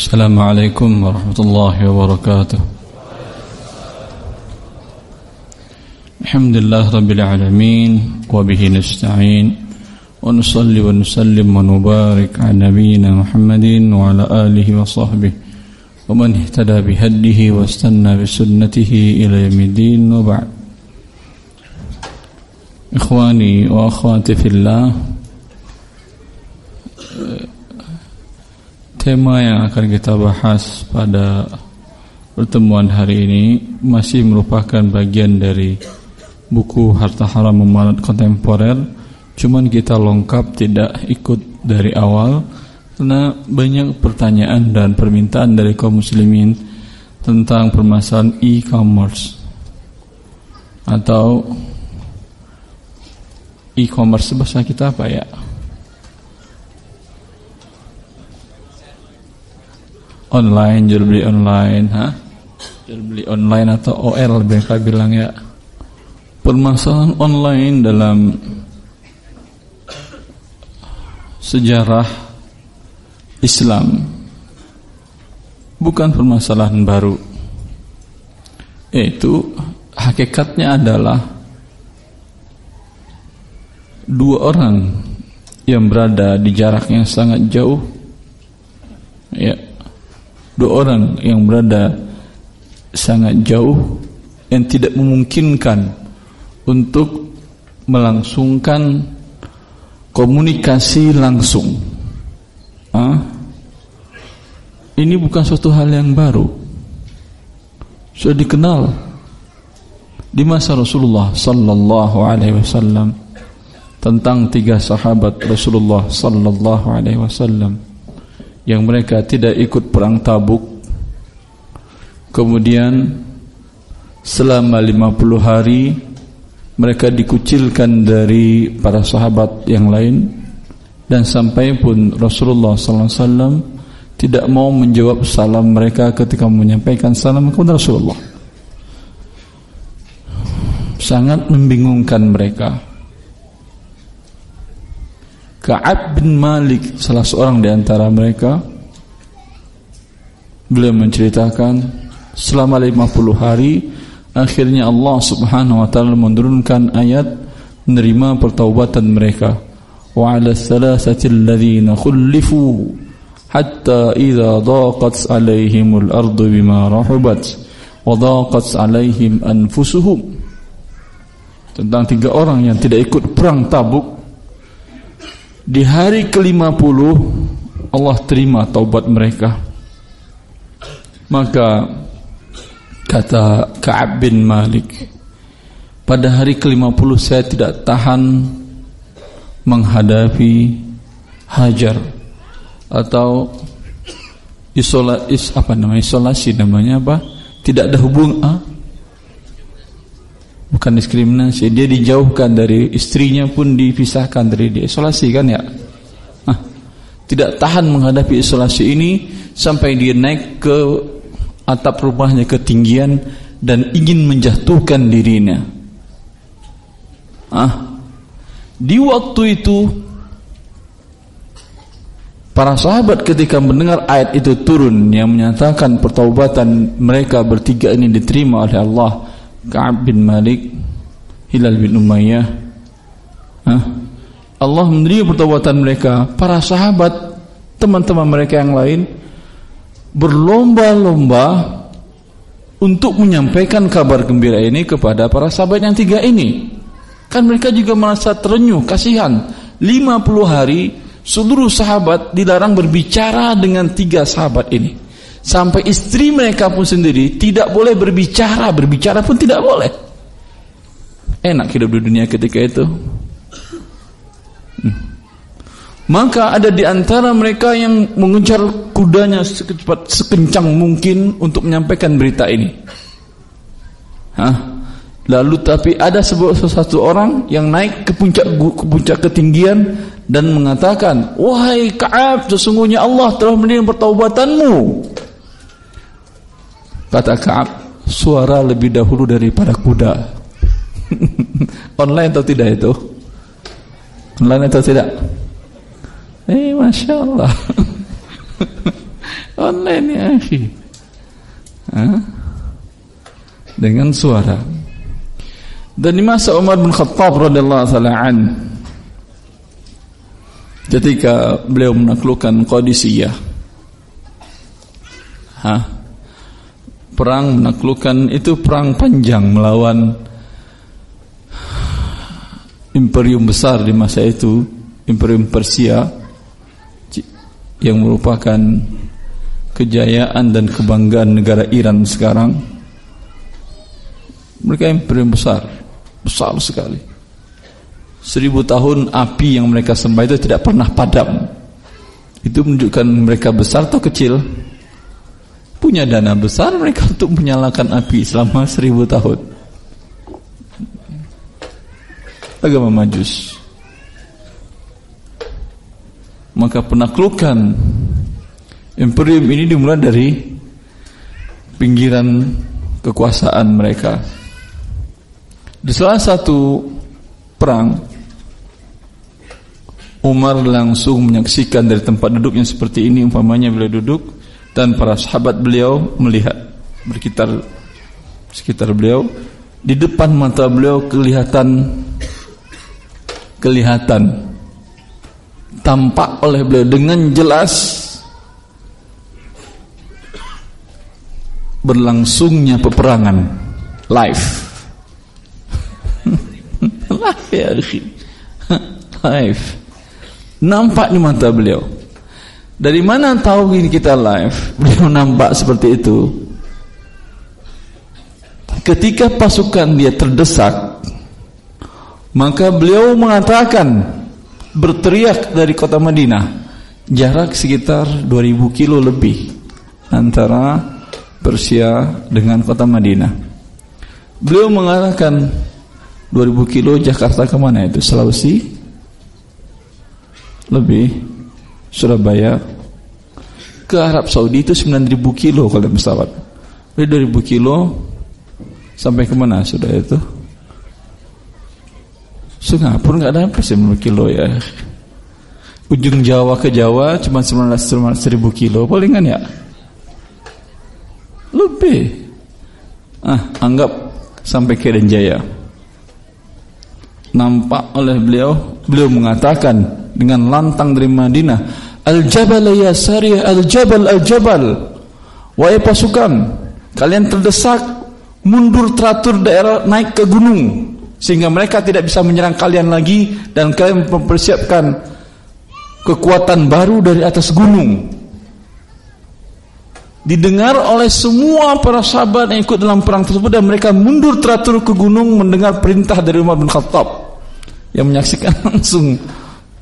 السلام عليكم ورحمة الله وبركاته. الحمد لله رب العالمين وبه نستعين ونصلي ونسلم ونبارك على نبينا محمد وعلى آله وصحبه ومن اهتدى بهديه واستنى بسنته إلى يوم الدين وبعد. إخواني وأخواتي في الله Tema yang akan kita bahas pada pertemuan hari ini masih merupakan bagian dari buku Harta Haram Memalat Kontemporer. Cuman kita lengkap tidak ikut dari awal karena banyak pertanyaan dan permintaan dari kaum muslimin tentang permasalahan e-commerce atau e-commerce bahasa kita apa ya? Online jual beli online ha? Jual beli online atau OL mereka bilang ya. Permasalahan online dalam sejarah Islam bukan permasalahan baru. Yaitu hakikatnya adalah dua orang yang berada di jarak yang sangat jauh ya dua orang yang berada sangat jauh yang tidak memungkinkan untuk melangsungkan komunikasi langsung. Ini bukan suatu hal yang baru. Sudah dikenal di masa Rasulullah sallallahu alaihi wasallam tentang tiga sahabat Rasulullah sallallahu alaihi wasallam yang mereka tidak ikut perang Tabuk. Kemudian selama 50 hari mereka dikucilkan dari para sahabat yang lain. Dan sampai pun Rasulullah sallallahu alaihi wasallam tidak mau menjawab salam mereka ketika menyampaikan salam kepada Rasulullah. Sangat membingungkan mereka Ka'ab bin Malik salah seorang di antara mereka beliau menceritakan selama 50 hari akhirnya Allah Subhanahu wa taala menurunkan ayat menerima pertaubatan mereka. Wa 'ala thalathati alladhina khulifu hatta idza daqat 'alaihimul ardu bima rahubat wa daqat 'alaihim anfusuhum. Tentang tiga orang yang tidak ikut perang Tabuk di hari ke-50 Allah terima taubat mereka. Maka kata Ka'ab bin Malik, pada hari ke-50 saya tidak tahan menghadapi Hajar atau isola, is, apa namanya isolasi namanya apa? Tidak ada hubung ah? Bukan diskriminasi dia dijauhkan dari istrinya pun dipisahkan dari dia. Isolasi kan ya? Nah, tidak tahan menghadapi isolasi ini sampai dia naik ke atap rumahnya ketinggian dan ingin menjatuhkan dirinya. Ah di waktu itu Para sahabat ketika mendengar ayat itu turun yang menyatakan pertaubatan mereka bertiga ini diterima oleh Allah Ka'ab bin Malik Hilal bin Umayyah Hah? Allah menerima pertobatan mereka para sahabat teman-teman mereka yang lain berlomba-lomba untuk menyampaikan kabar gembira ini kepada para sahabat yang tiga ini. Kan mereka juga merasa terenyuh kasihan. 50 hari seluruh sahabat dilarang berbicara dengan tiga sahabat ini Sampai istri mereka pun sendiri tidak boleh berbicara, berbicara pun tidak boleh. Enak hidup di dunia ketika itu. Hmm. Maka ada di antara mereka yang mengejar kudanya secepat sekencang mungkin untuk menyampaikan berita ini. Hah? Lalu tapi ada sebuah satu orang yang naik ke puncak ke puncak ketinggian dan mengatakan, "Wahai Ka'ab, sesungguhnya Allah telah menerima pertaubatanmu." Kata Kaab, suara lebih dahulu daripada kuda. Online atau tidak itu? Online atau tidak? Eh, masya Allah. Online ya, akhi. Dengan suara. Dan di masa Umar bin Khattab radhiyallahu taala an ketika beliau menaklukkan Qadisiyah. Hah? Perang menaklukkan itu perang panjang melawan imperium besar di masa itu, imperium Persia yang merupakan kejayaan dan kebanggaan negara Iran sekarang. Mereka imperium besar, besar sekali. Seribu tahun api yang mereka sembah itu tidak pernah padam. Itu menunjukkan mereka besar atau kecil. Punya dana besar mereka untuk menyalakan api selama seribu tahun. Agama majus. Maka penaklukan imperium ini dimulai dari pinggiran kekuasaan mereka. Di salah satu perang Umar langsung menyaksikan dari tempat duduk yang seperti ini umpamanya beliau duduk dan para sahabat beliau melihat berkitar sekitar beliau di depan mata beliau kelihatan kelihatan. Tampak oleh beliau dengan jelas berlangsungnya peperangan live. Live ya live. Nampak di mata beliau. Dari mana tahu ini kita live? Beliau nampak seperti itu. Ketika pasukan dia terdesak, maka beliau mengatakan berteriak dari kota Madinah, jarak sekitar 2000 kilo lebih antara Persia dengan kota Madinah. Beliau mengatakan 2000 kilo Jakarta ke mana itu? Sulawesi? lebih Surabaya ke Arab Saudi itu 9000 kilo kalau pesawat. Dari 2000 kilo sampai ke mana sudah itu? Singapura nggak ada sampai 9000 kilo ya? Ujung Jawa ke Jawa cuma 19 1000 kilo. Palingan ya? Lebih. Ah anggap sampai ke Jaya nampak oleh beliau beliau mengatakan dengan lantang dari Madinah. Al-Jabal ya Sariyah Al-Jabal Al-Jabal. Wahai pasukan Kalian terdesak Mundur teratur daerah naik ke gunung Sehingga mereka tidak bisa menyerang kalian lagi Dan kalian mempersiapkan Kekuatan baru dari atas gunung. Didengar oleh semua para sahabat yang ikut dalam perang tersebut Dan mereka mundur teratur ke gunung Mendengar perintah dari Umar bin Khattab Yang menyaksikan langsung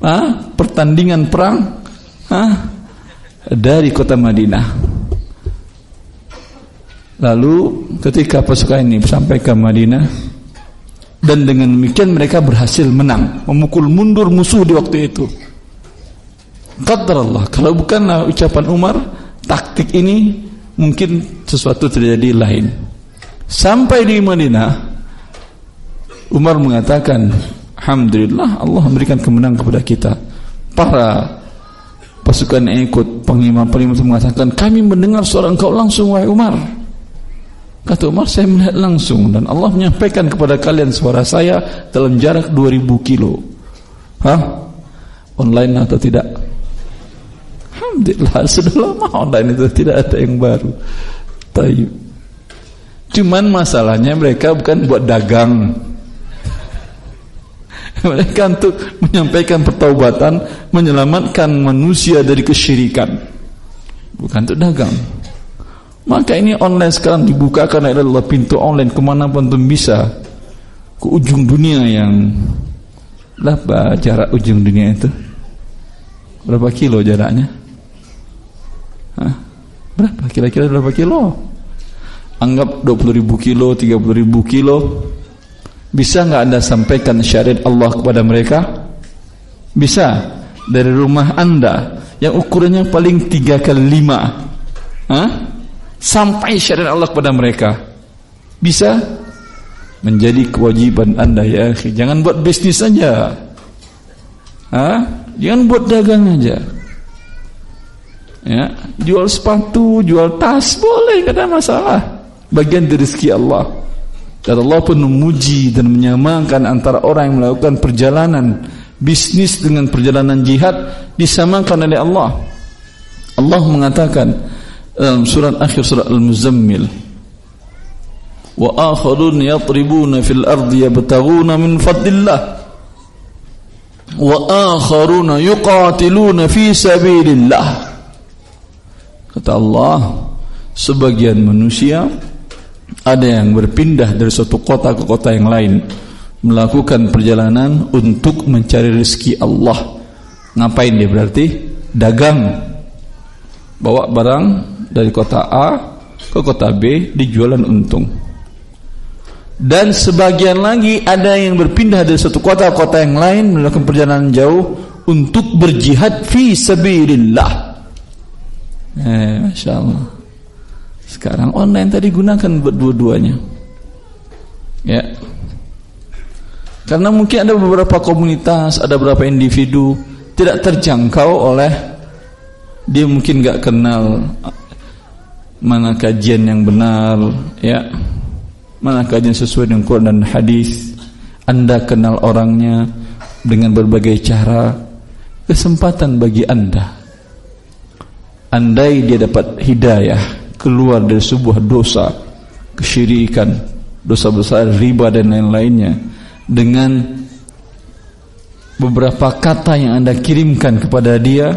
ah, pertandingan perang ah, dari kota Madinah. Lalu ketika pasukan ini sampai ke Madinah dan dengan demikian mereka berhasil menang, memukul mundur musuh di waktu itu. Qadar Allah, kalau bukanlah ucapan Umar, taktik ini mungkin sesuatu terjadi lain. Sampai di Madinah, Umar mengatakan, Alhamdulillah Allah memberikan kemenangan kepada kita. Para pasukan yang ikut pengimat-pengimat mengatakan, kami mendengar suara engkau langsung wahai Umar. Kata Umar, saya melihat langsung dan Allah menyampaikan kepada kalian suara saya dalam jarak 2000 kilo. Hah? Online atau tidak? Alhamdulillah sudah lama online itu tidak ada yang baru. Tayyib. Cuman masalahnya mereka bukan buat dagang mereka untuk menyampaikan pertaubatan menyelamatkan manusia dari kesyirikan. Bukan untuk dagang. Maka ini online sekarang dibukakan adalah pintu online. Ke mana pun bisa ke ujung dunia yang berapa jarak ujung dunia itu? Berapa kilo jaraknya? Hah? berapa? Kira-kira berapa kilo? Anggap 20 ribu kilo 30 ribu kilo bisa nggak anda sampaikan syariat Allah kepada mereka? Bisa dari rumah anda yang ukurannya paling tiga kali lima, Hah? sampai syariat Allah kepada mereka. Bisa menjadi kewajiban anda ya. Jangan buat bisnis saja. Hah? Jangan buat dagang aja. Ya, jual sepatu, jual tas boleh, tidak ada masalah. Bagian dari rezeki Allah. Dan Allah pun memuji dan menyamakan antara orang yang melakukan perjalanan bisnis dengan perjalanan jihad disamakan oleh Allah. Allah mengatakan dalam surat akhir surat Al-Muzammil wa akharun yatribuna fil ardi yabtaghuna min fadlillah wa akharuna yuqatiluna fi sabilillah kata Allah sebagian manusia ada yang berpindah dari suatu kota ke kota yang lain melakukan perjalanan untuk mencari rezeki Allah. Ngapain dia berarti? Dagang. Bawa barang dari kota A ke kota B dijualan untung. Dan sebagian lagi ada yang berpindah dari satu kota ke kota yang lain melakukan perjalanan jauh untuk berjihad fi sabilillah. Eh, Masya Allah sekarang online tadi gunakan buat dua-duanya. Ya. Karena mungkin ada beberapa komunitas ada beberapa individu tidak terjangkau oleh dia mungkin gak kenal mana kajian yang benar ya. Mana kajian sesuai dengan Quran dan hadis. Anda kenal orangnya dengan berbagai cara. Kesempatan bagi anda. Andai dia dapat hidayah keluar dari sebuah dosa kesyirikan dosa besar riba dan lain-lainnya dengan beberapa kata yang anda kirimkan kepada dia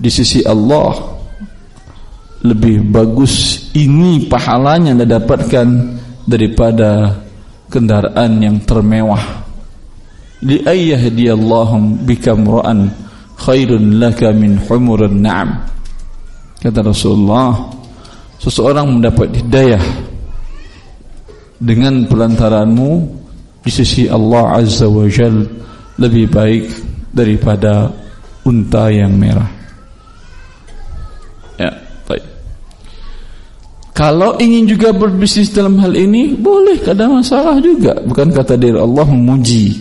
di sisi Allah lebih bagus ini pahalanya anda dapatkan daripada kendaraan yang termewah. Li ayyahdiyallahum bika mura'an khairun laka min humurun na'am kata Rasulullah seseorang mendapat hidayah dengan pelantaranmu di sisi Allah Azza wa Jal lebih baik daripada unta yang merah. Kalau ingin juga berbisnis dalam hal ini Boleh, ada masalah juga. Bukan kata diri Allah memuji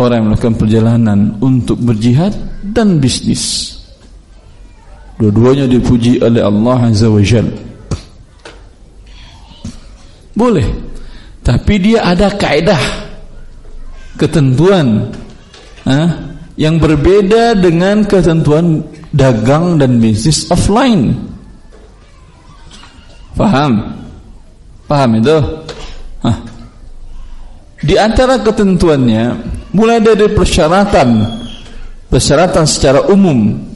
Orang yang melakukan perjalanan Untuk berjihad dan bisnis Dua-duanya dipuji oleh Allah Azza wa Jal Boleh Tapi dia ada kaedah Ketentuan ha? Yang berbeda dengan ketentuan Dagang dan bisnis offline Faham? Paham itu? Hah. Di antara ketentuannya mulai dari persyaratan persyaratan secara umum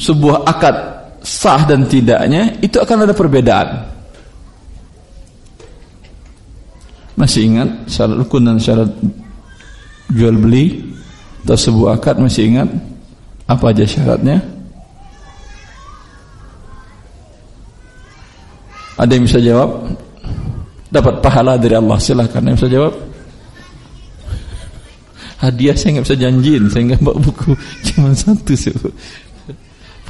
sebuah akad sah dan tidaknya itu akan ada perbedaan. Masih ingat syarat rukun dan syarat jual beli atau sebuah akad masih ingat apa aja syaratnya? Ada yang bisa jawab? Dapat pahala dari Allah. Silahkan yang bisa jawab. Hadiah saya nggak bisa janjiin, saya nggak bawa buku cuma satu sih.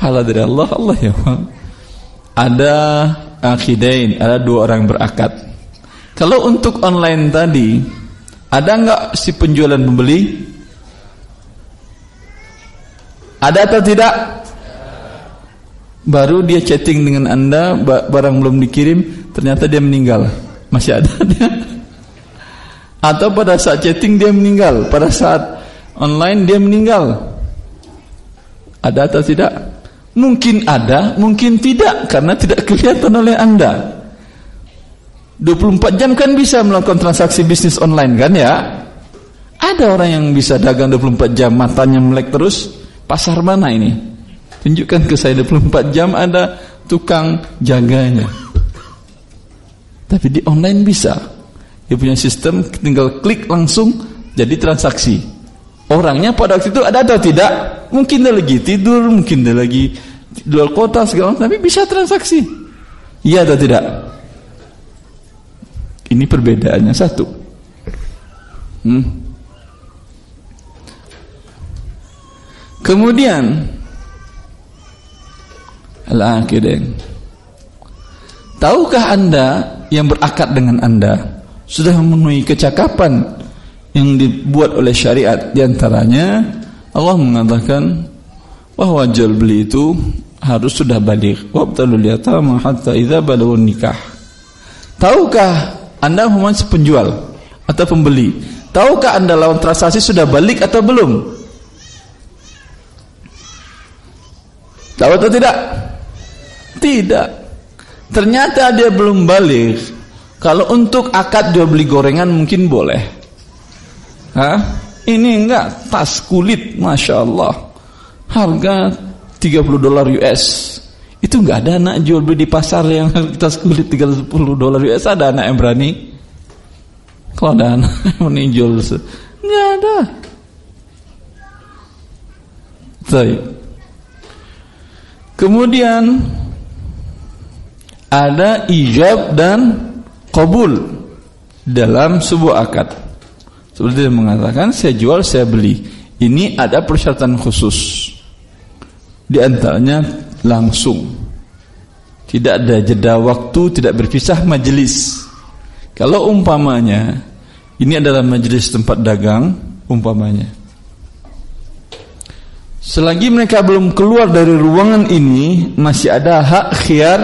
Pahala dari Allah, Allah ya. Ada akidain, ada dua orang berakad. Kalau untuk online tadi, ada nggak si penjualan pembeli? Ada atau tidak? baru dia chatting dengan anda barang belum dikirim ternyata dia meninggal masih ada dia atau pada saat chatting dia meninggal pada saat online dia meninggal ada atau tidak mungkin ada mungkin tidak karena tidak kelihatan oleh anda 24 jam kan bisa melakukan transaksi bisnis online kan ya ada orang yang bisa dagang 24 jam matanya melek terus pasar mana ini Tunjukkan ke saya 24 jam ada tukang jaganya. Tapi di online bisa. Dia punya sistem tinggal klik langsung jadi transaksi. Orangnya pada waktu itu ada atau tidak? Mungkin dia lagi tidur, mungkin dia lagi luar kota segala macam, tapi bisa transaksi. Iya atau tidak? Ini perbedaannya satu. Hmm. Kemudian Al-Aqidin Tahukah anda yang berakad dengan anda Sudah memenuhi kecakapan Yang dibuat oleh syariat Di antaranya Allah mengatakan Bahwa jual beli itu harus sudah balik. Wabtalul yatama hatta idza balagun nikah. Tahukah Anda masih penjual atau pembeli? Tahukah Anda lawan transaksi sudah balik atau belum? Tahu atau tidak? Tidak. Ternyata dia belum balik. Kalau untuk akad jual beli gorengan mungkin boleh. Hah? Ini enggak tas kulit, masya Allah. Harga 30 dolar US. Itu enggak ada anak jual beli di pasar yang tas kulit 30 dolar US. Ada anak yang berani? Kalau ada anak yang berani jual, enggak ada. Baik. Kemudian ada ijab dan kabul dalam sebuah akad. Seperti dia mengatakan saya jual saya beli. Ini ada persyaratan khusus. Di antaranya langsung. Tidak ada jeda waktu, tidak berpisah majelis. Kalau umpamanya ini adalah majelis tempat dagang umpamanya Selagi mereka belum keluar dari ruangan ini Masih ada hak khiar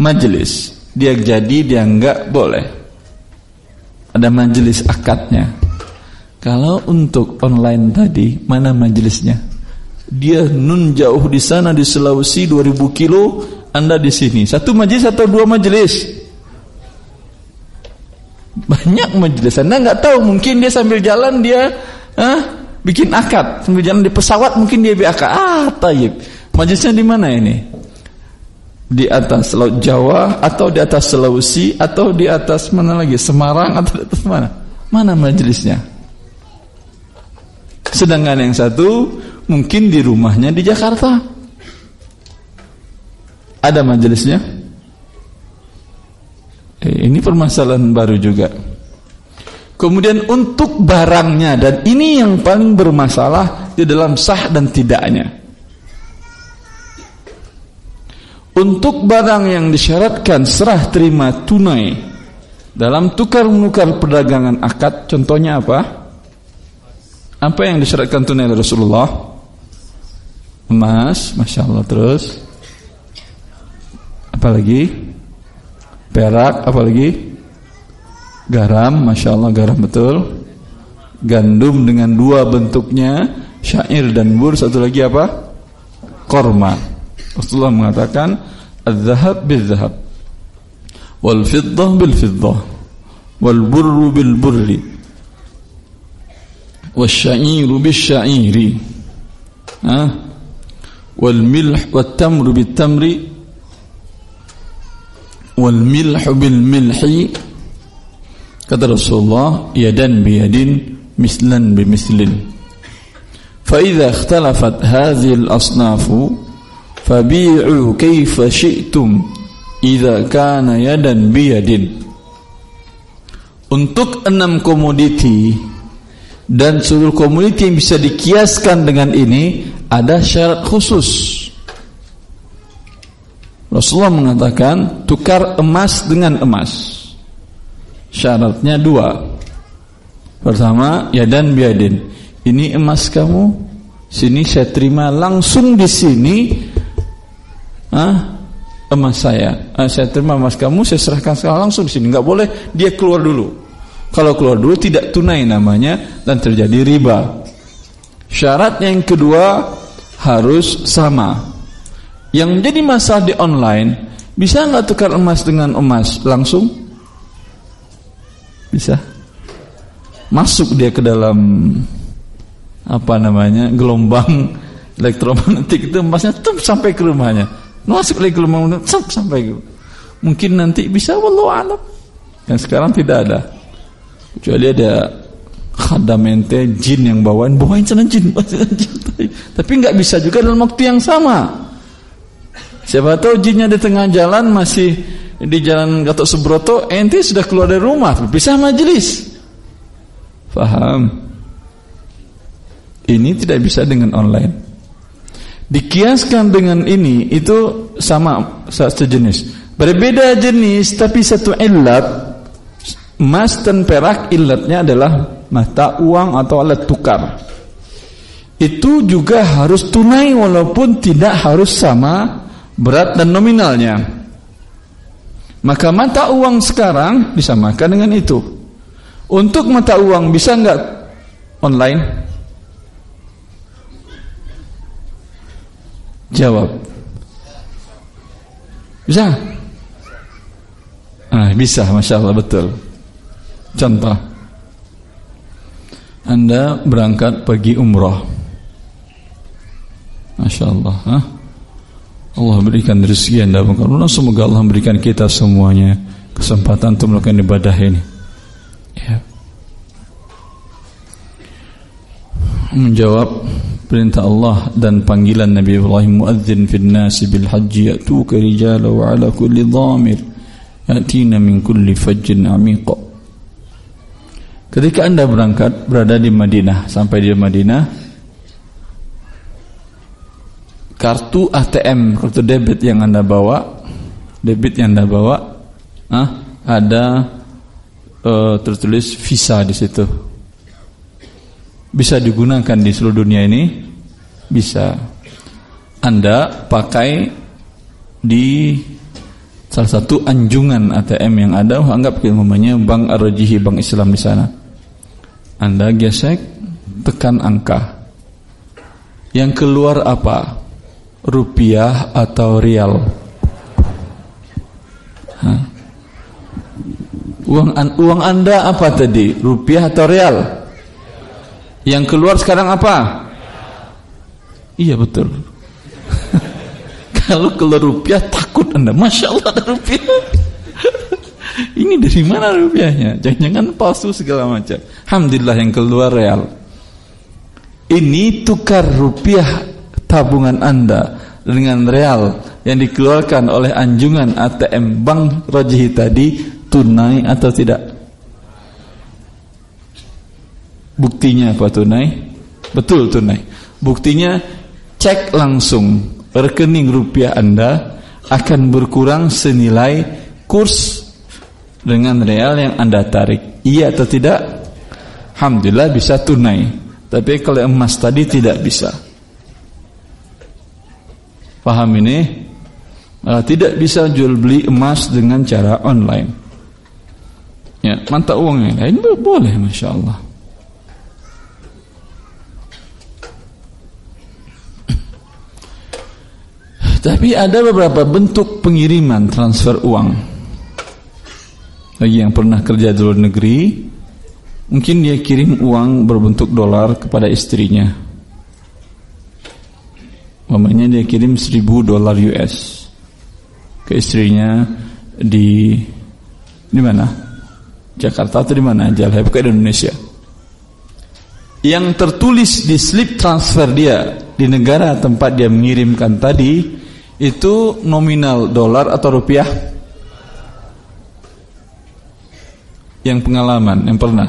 Majelis Dia jadi dia enggak boleh Ada majelis akadnya. Kalau untuk online tadi Mana majelisnya? Dia nun jauh di sana di Sulawesi 2000 kilo Anda di sini. Satu majelis atau dua majelis? Banyak majelis. Anda enggak tahu Mungkin dia sambil jalan dia Hah? bikin akad. Sambil jalan di pesawat mungkin dia bikin akad. Ah tayyib majelisnya di mana ini di atas laut Jawa atau di atas Sulawesi atau di atas mana lagi? Semarang atau di atas mana? Mana majelisnya? Sedangkan yang satu mungkin di rumahnya di Jakarta. Ada majelisnya? Eh, ini permasalahan baru juga. Kemudian untuk barangnya dan ini yang paling bermasalah di dalam sah dan tidaknya. Untuk barang yang disyaratkan serah terima tunai dalam tukar menukar perdagangan akad, contohnya apa? Apa yang disyaratkan tunai oleh Rasulullah? Emas, masya Allah terus. Apalagi? Perak, apalagi? garam, masya Allah garam betul. Gandum dengan dua bentuknya, syair dan bur. Satu lagi apa? Korma. Rasulullah mengatakan Al-Zahab bil-zahab wal fiddah bil fiddah wal burru bil burri Wal-Sya'iru bil-Sya'iri Wal-Milh Wal-Tamru bil-Tamri Wal-Milh bil-Milhi kata Rasulullah yadan biyadin mislan bimislin Fa'idha ikhtalafat hadhihi asnafu fabi'u kaifa syi'tum Iza kana yadan biyadin untuk enam komoditi dan seluruh komoditi yang bisa dikiaskan dengan ini ada syarat khusus Rasulullah mengatakan tukar emas dengan emas. Syaratnya dua. Pertama, ya dan biadin. Ini emas kamu, sini saya terima langsung di sini Ah, emas saya. Ah, saya terima emas kamu, saya serahkan sekarang langsung di sini. Enggak boleh dia keluar dulu. Kalau keluar dulu tidak tunai namanya dan terjadi riba. Syarat yang kedua harus sama. Yang menjadi masalah di online, bisa nggak tukar emas dengan emas langsung? Bisa. Masuk dia ke dalam apa namanya? gelombang elektromagnetik itu emasnya tuh sampai ke rumahnya. Masuk lagi gelombang tuh sampai ke. Mungkin nanti bisa wallahu alam. Yang sekarang tidak ada. Kecuali ada khadamente jin yang bawain bawain sana jin, tapi nggak bisa juga dalam waktu yang sama siapa tahu jinnya di tengah jalan masih di jalan Gatot Subroto ente sudah keluar dari rumah berpisah majelis faham ini tidak bisa dengan online dikiaskan dengan ini itu sama sejenis berbeda jenis tapi satu ilat emas dan perak ilatnya adalah mata uang atau alat tukar itu juga harus tunai walaupun tidak harus sama berat dan nominalnya. Maka mata uang sekarang disamakan dengan itu. Untuk mata uang bisa enggak online? Jawab. Bisa? Ah, bisa, masya Allah betul. Contoh, Anda berangkat pergi umroh. Masya Allah ha? Allah berikan rezeki anda karena semoga Allah memberikan kita semuanya kesempatan untuk melakukan ibadah ini ya. menjawab perintah Allah dan panggilan Nabi Ibrahim muadzin fil nasi bil haji yatuka rijala wa ala kulli dhamir yatina min kulli fajjin amiqa ketika anda berangkat berada di Madinah sampai di Madinah kartu ATM kartu debit yang anda bawa debit yang anda bawa ah, ada uh, tertulis visa di situ bisa digunakan di seluruh dunia ini bisa anda pakai di salah satu anjungan ATM yang ada anggap namanya Bank Arjihi Bank Islam di sana anda gesek tekan angka yang keluar apa rupiah atau rial? Hah? Uang uang Anda apa tadi? Rupiah atau rial? Yang keluar sekarang apa? Iya betul. Kalau keluar rupiah takut Anda. Masya Allah ada rupiah. Ini dari mana rupiahnya? Jangan-jangan palsu segala macam. Alhamdulillah yang keluar real. Ini tukar rupiah tabungan Anda dengan real yang dikeluarkan oleh anjungan ATM Bank Rajihi tadi tunai atau tidak? Buktinya apa tunai? Betul tunai. Buktinya cek langsung rekening rupiah Anda akan berkurang senilai kurs dengan real yang Anda tarik. Iya atau tidak? Alhamdulillah bisa tunai. Tapi kalau emas tadi tidak bisa. Paham ini? Uh, tidak bisa jual beli emas dengan cara online. Ya, mata uang lain boleh, masya Allah. Tapi ada beberapa bentuk pengiriman transfer uang. Bagi yang pernah kerja di luar negeri, mungkin dia kirim uang berbentuk dolar kepada istrinya Mamanya dia kirim seribu dolar US ke istrinya di di mana? Jakarta atau di mana bukan di Indonesia. Yang tertulis di slip transfer dia di negara tempat dia mengirimkan tadi itu nominal dolar atau rupiah? Yang pengalaman, yang pernah.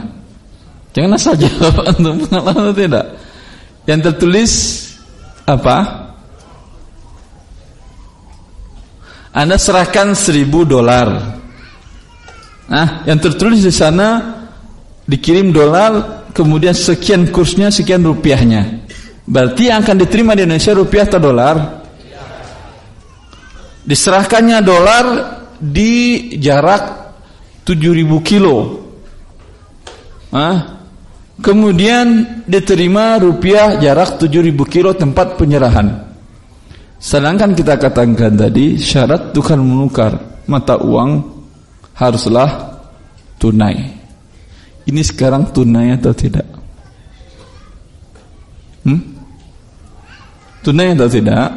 Jangan asal jawab untuk pengalaman atau tidak. Yang tertulis apa? Anda serahkan seribu dolar. Nah, yang tertulis di sana dikirim dolar, kemudian sekian kursnya, sekian rupiahnya. Berarti yang akan diterima di Indonesia rupiah atau dolar? Diserahkannya dolar di jarak 7000 kilo. Nah, kemudian diterima rupiah jarak 7000 kilo tempat penyerahan. Sedangkan kita katakan tadi syarat tukar menukar mata uang haruslah tunai. Ini sekarang tunai atau tidak? Hmm? Tunai atau tidak?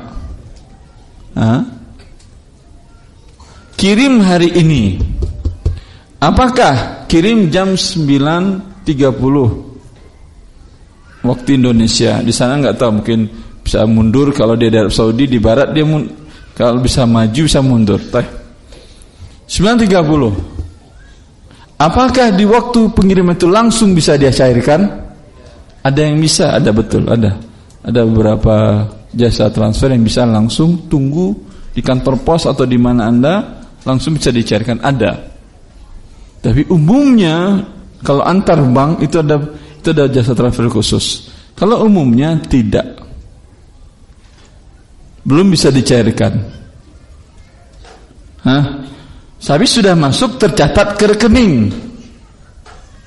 Hah? Kirim hari ini. Apakah kirim jam 9.30 waktu Indonesia? Di sana nggak tahu mungkin bisa mundur. Kalau dia dari Saudi di barat dia mun, kalau bisa maju bisa mundur. Teh. 9.30 apakah di waktu pengiriman itu langsung bisa dia cairkan? Ada yang bisa ada betul ada. Ada beberapa jasa transfer yang bisa langsung tunggu di kantor pos atau di mana anda langsung bisa dicairkan ada tapi umumnya kalau antar bank itu ada itu ada jasa transfer khusus Kalau umumnya tidak. Belum bisa dicairkan. Hah? Tapi sudah masuk tercatat ke rekening.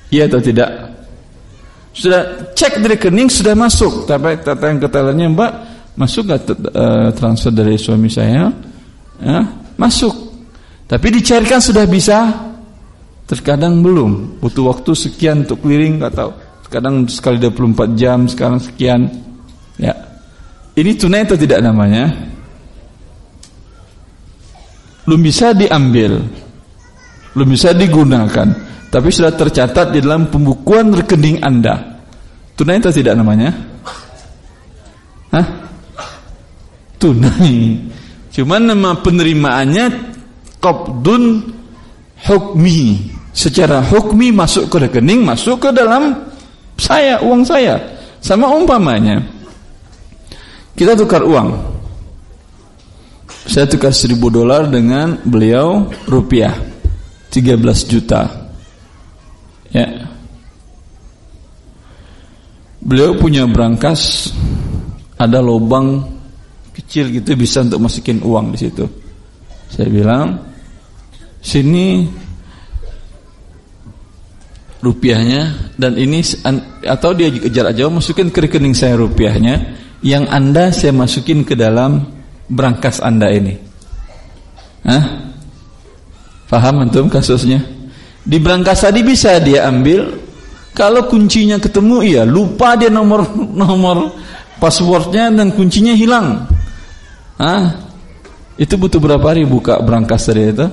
Iya atau tidak? Sudah cek di rekening sudah masuk. Tapi yang ketelannya Mbak, masuk gak uh, transfer dari suami saya? Ya, masuk. Tapi dicairkan sudah bisa. Terkadang belum. Butuh waktu sekian untuk clearing, tahu. Kadang sekali 24 jam sekarang sekian. Ya. Ini tunai atau tidak namanya? Belum bisa diambil. Belum bisa digunakan. Tapi sudah tercatat di dalam pembukuan rekening anda. Tunai atau tidak namanya? Hah? tunai. Cuman nama penerimaannya qabdun hukmi secara hukmi masuk ke rekening masuk ke dalam saya, uang saya. Sama umpamanya. Kita tukar uang. Saya tukar seribu dolar dengan beliau rupiah. 13 juta. Ya. Beliau punya berangkas ada lubang kecil gitu bisa untuk masukin uang di situ. Saya bilang, sini rupiahnya dan ini atau dia jarak jauh masukin ke rekening saya rupiahnya yang anda saya masukin ke dalam berangkas anda ini Hah? paham antum kasusnya di berangkas tadi bisa dia ambil kalau kuncinya ketemu iya lupa dia nomor nomor passwordnya dan kuncinya hilang Hah? Itu butuh berapa hari buka berangkas tadi itu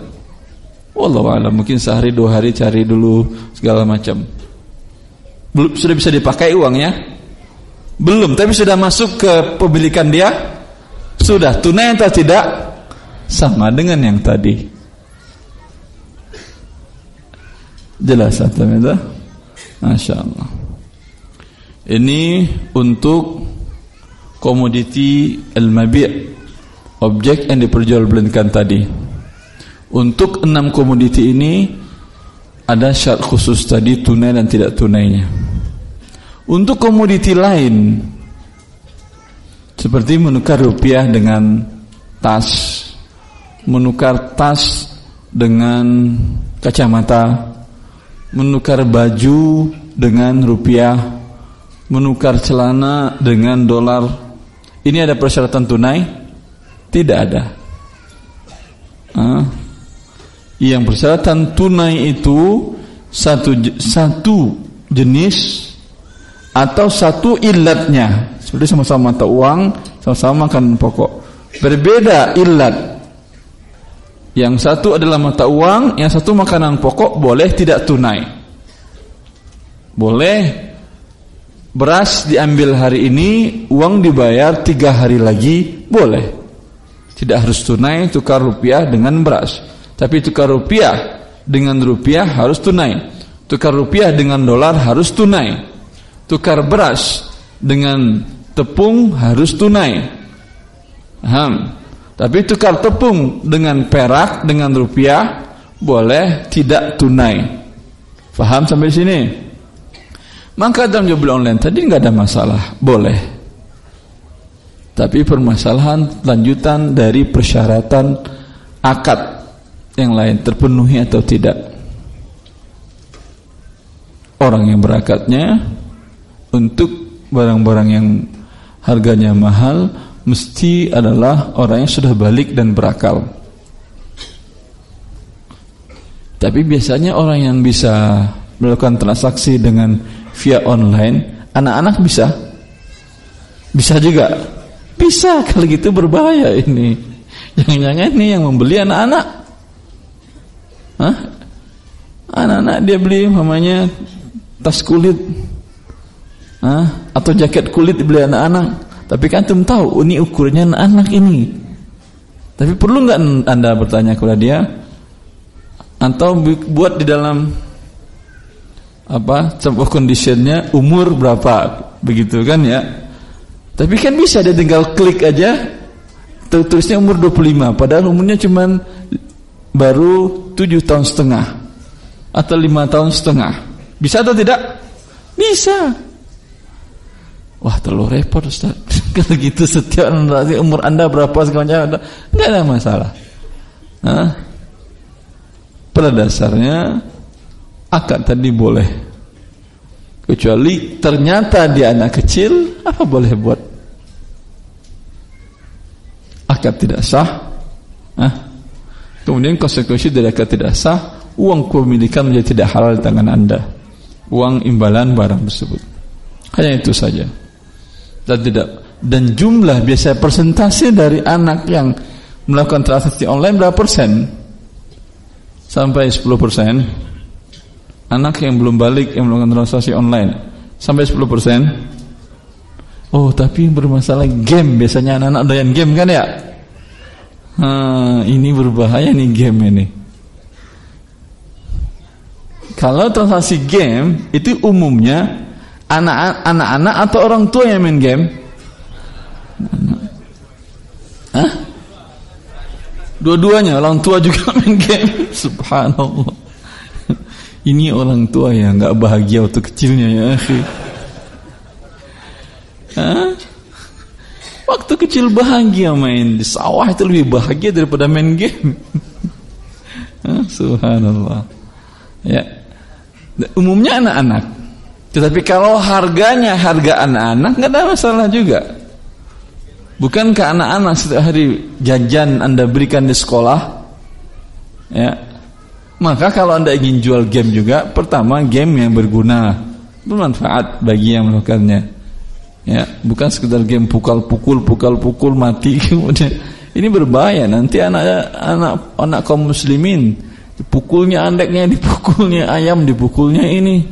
Wallahu a'lam mungkin sehari dua hari cari dulu segala macam. Belum sudah bisa dipakai uangnya? Belum, tapi sudah masuk ke pemilikan dia? Sudah tunai atau tidak? Sama dengan yang tadi. Jelas atau tidak? Masya Allah. Ini untuk komoditi al-mabi' objek yang diperjualbelikan tadi. Untuk enam komoditi ini ada syarat khusus tadi tunai dan tidak tunainya. Untuk komoditi lain seperti menukar rupiah dengan tas, menukar tas dengan kacamata, menukar baju dengan rupiah, menukar celana dengan dolar. Ini ada persyaratan tunai? Tidak ada. Ah. Yang persyaratan tunai itu satu satu jenis atau satu ilatnya. Seperti sama-sama mata uang sama-sama makan pokok. Berbeda ilat. Yang satu adalah mata uang yang satu makanan pokok boleh tidak tunai? Boleh. Beras diambil hari ini uang dibayar tiga hari lagi boleh tidak harus tunai tukar rupiah dengan beras tapi tukar rupiah dengan rupiah harus tunai. Tukar rupiah dengan dolar harus tunai. Tukar beras dengan tepung harus tunai. Paham? Tapi tukar tepung dengan perak dengan rupiah boleh tidak tunai. Faham sampai sini? Maka dalam jual online tadi nggak ada masalah, boleh. Tapi permasalahan lanjutan dari persyaratan akad yang lain terpenuhi atau tidak. Orang yang berakatnya untuk barang-barang yang harganya mahal mesti adalah orang yang sudah balik dan berakal. Tapi biasanya orang yang bisa melakukan transaksi dengan via online anak-anak bisa. Bisa juga bisa kalau gitu berbahaya ini. Jangan-jangan ini yang membeli anak-anak? Anak-anak dia beli namanya tas kulit. Hah? Atau jaket kulit dibeli anak-anak. Tapi kan antum tahu ini ukurannya anak-anak ini. Tapi perlu nggak anda bertanya kepada dia? Atau buat di dalam apa sebuah conditionnya umur berapa? Begitu kan ya tapi kan bisa dia tinggal klik aja tulisnya umur 25 padahal umurnya cuman baru tujuh tahun setengah atau lima tahun setengah. Bisa atau tidak? Bisa. Wah terlalu repot Ustaz. Kalau gitu setiap nanti umur anda berapa segala macam, nggak ada masalah. Hah? Pada dasarnya akad tadi boleh. Kecuali ternyata dia anak kecil, apa boleh buat? Akad tidak sah. Hah? Kemudian konsekuensi dari akad tidak sah, uang kepemilikan menjadi tidak halal di tangan anda. Uang imbalan barang tersebut. Hanya itu saja dan tidak dan jumlah biasa persentase dari anak yang melakukan transaksi online berapa persen? Sampai 10 persen. Anak yang belum balik yang melakukan transaksi online sampai 10 persen. Oh, tapi yang bermasalah game biasanya anak-anak doyan game kan ya? Hmm, ini berbahaya nih game ini. Kalau transaksi game itu umumnya anak-anak atau orang tua yang main game? Dua-duanya orang tua juga main game. Subhanallah. Ini orang tua yang nggak bahagia waktu kecilnya ya, akhi. Hah? Waktu kecil bahagia main di sawah itu lebih bahagia daripada main game. Subhanallah. Ya. Umumnya anak-anak tetapi kalau harganya harga anak-anak nggak ada masalah juga. Bukankah anak-anak setiap hari jajan Anda berikan di sekolah? Ya. Maka kalau Anda ingin jual game juga, pertama game yang berguna, bermanfaat bagi yang melakukannya. Ya, bukan sekedar game pukul-pukul, pukul-pukul mati kemudian ini berbahaya nanti anak anak anak kaum muslimin dipukulnya andeknya, dipukulnya ayam, dipukulnya ini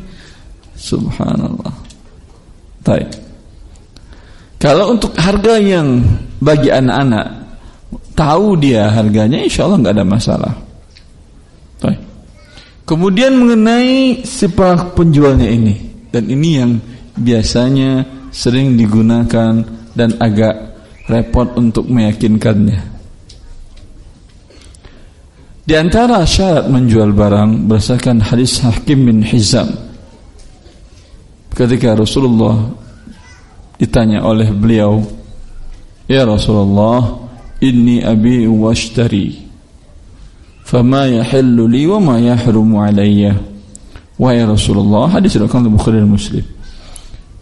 Subhanallah. Baik. Kalau untuk harga yang bagi anak-anak tahu dia harganya, insya Allah nggak ada masalah. Kemudian mengenai si penjualnya ini dan ini yang biasanya sering digunakan dan agak repot untuk meyakinkannya. Di antara syarat menjual barang berdasarkan hadis Hakim bin Hizam ketika Rasulullah ditanya oleh beliau Ya Rasulullah inni abi washtari fama yahillu li wa ma yahrumu alayya wahai Rasulullah hadis riwayat Bukhari dan Muslim.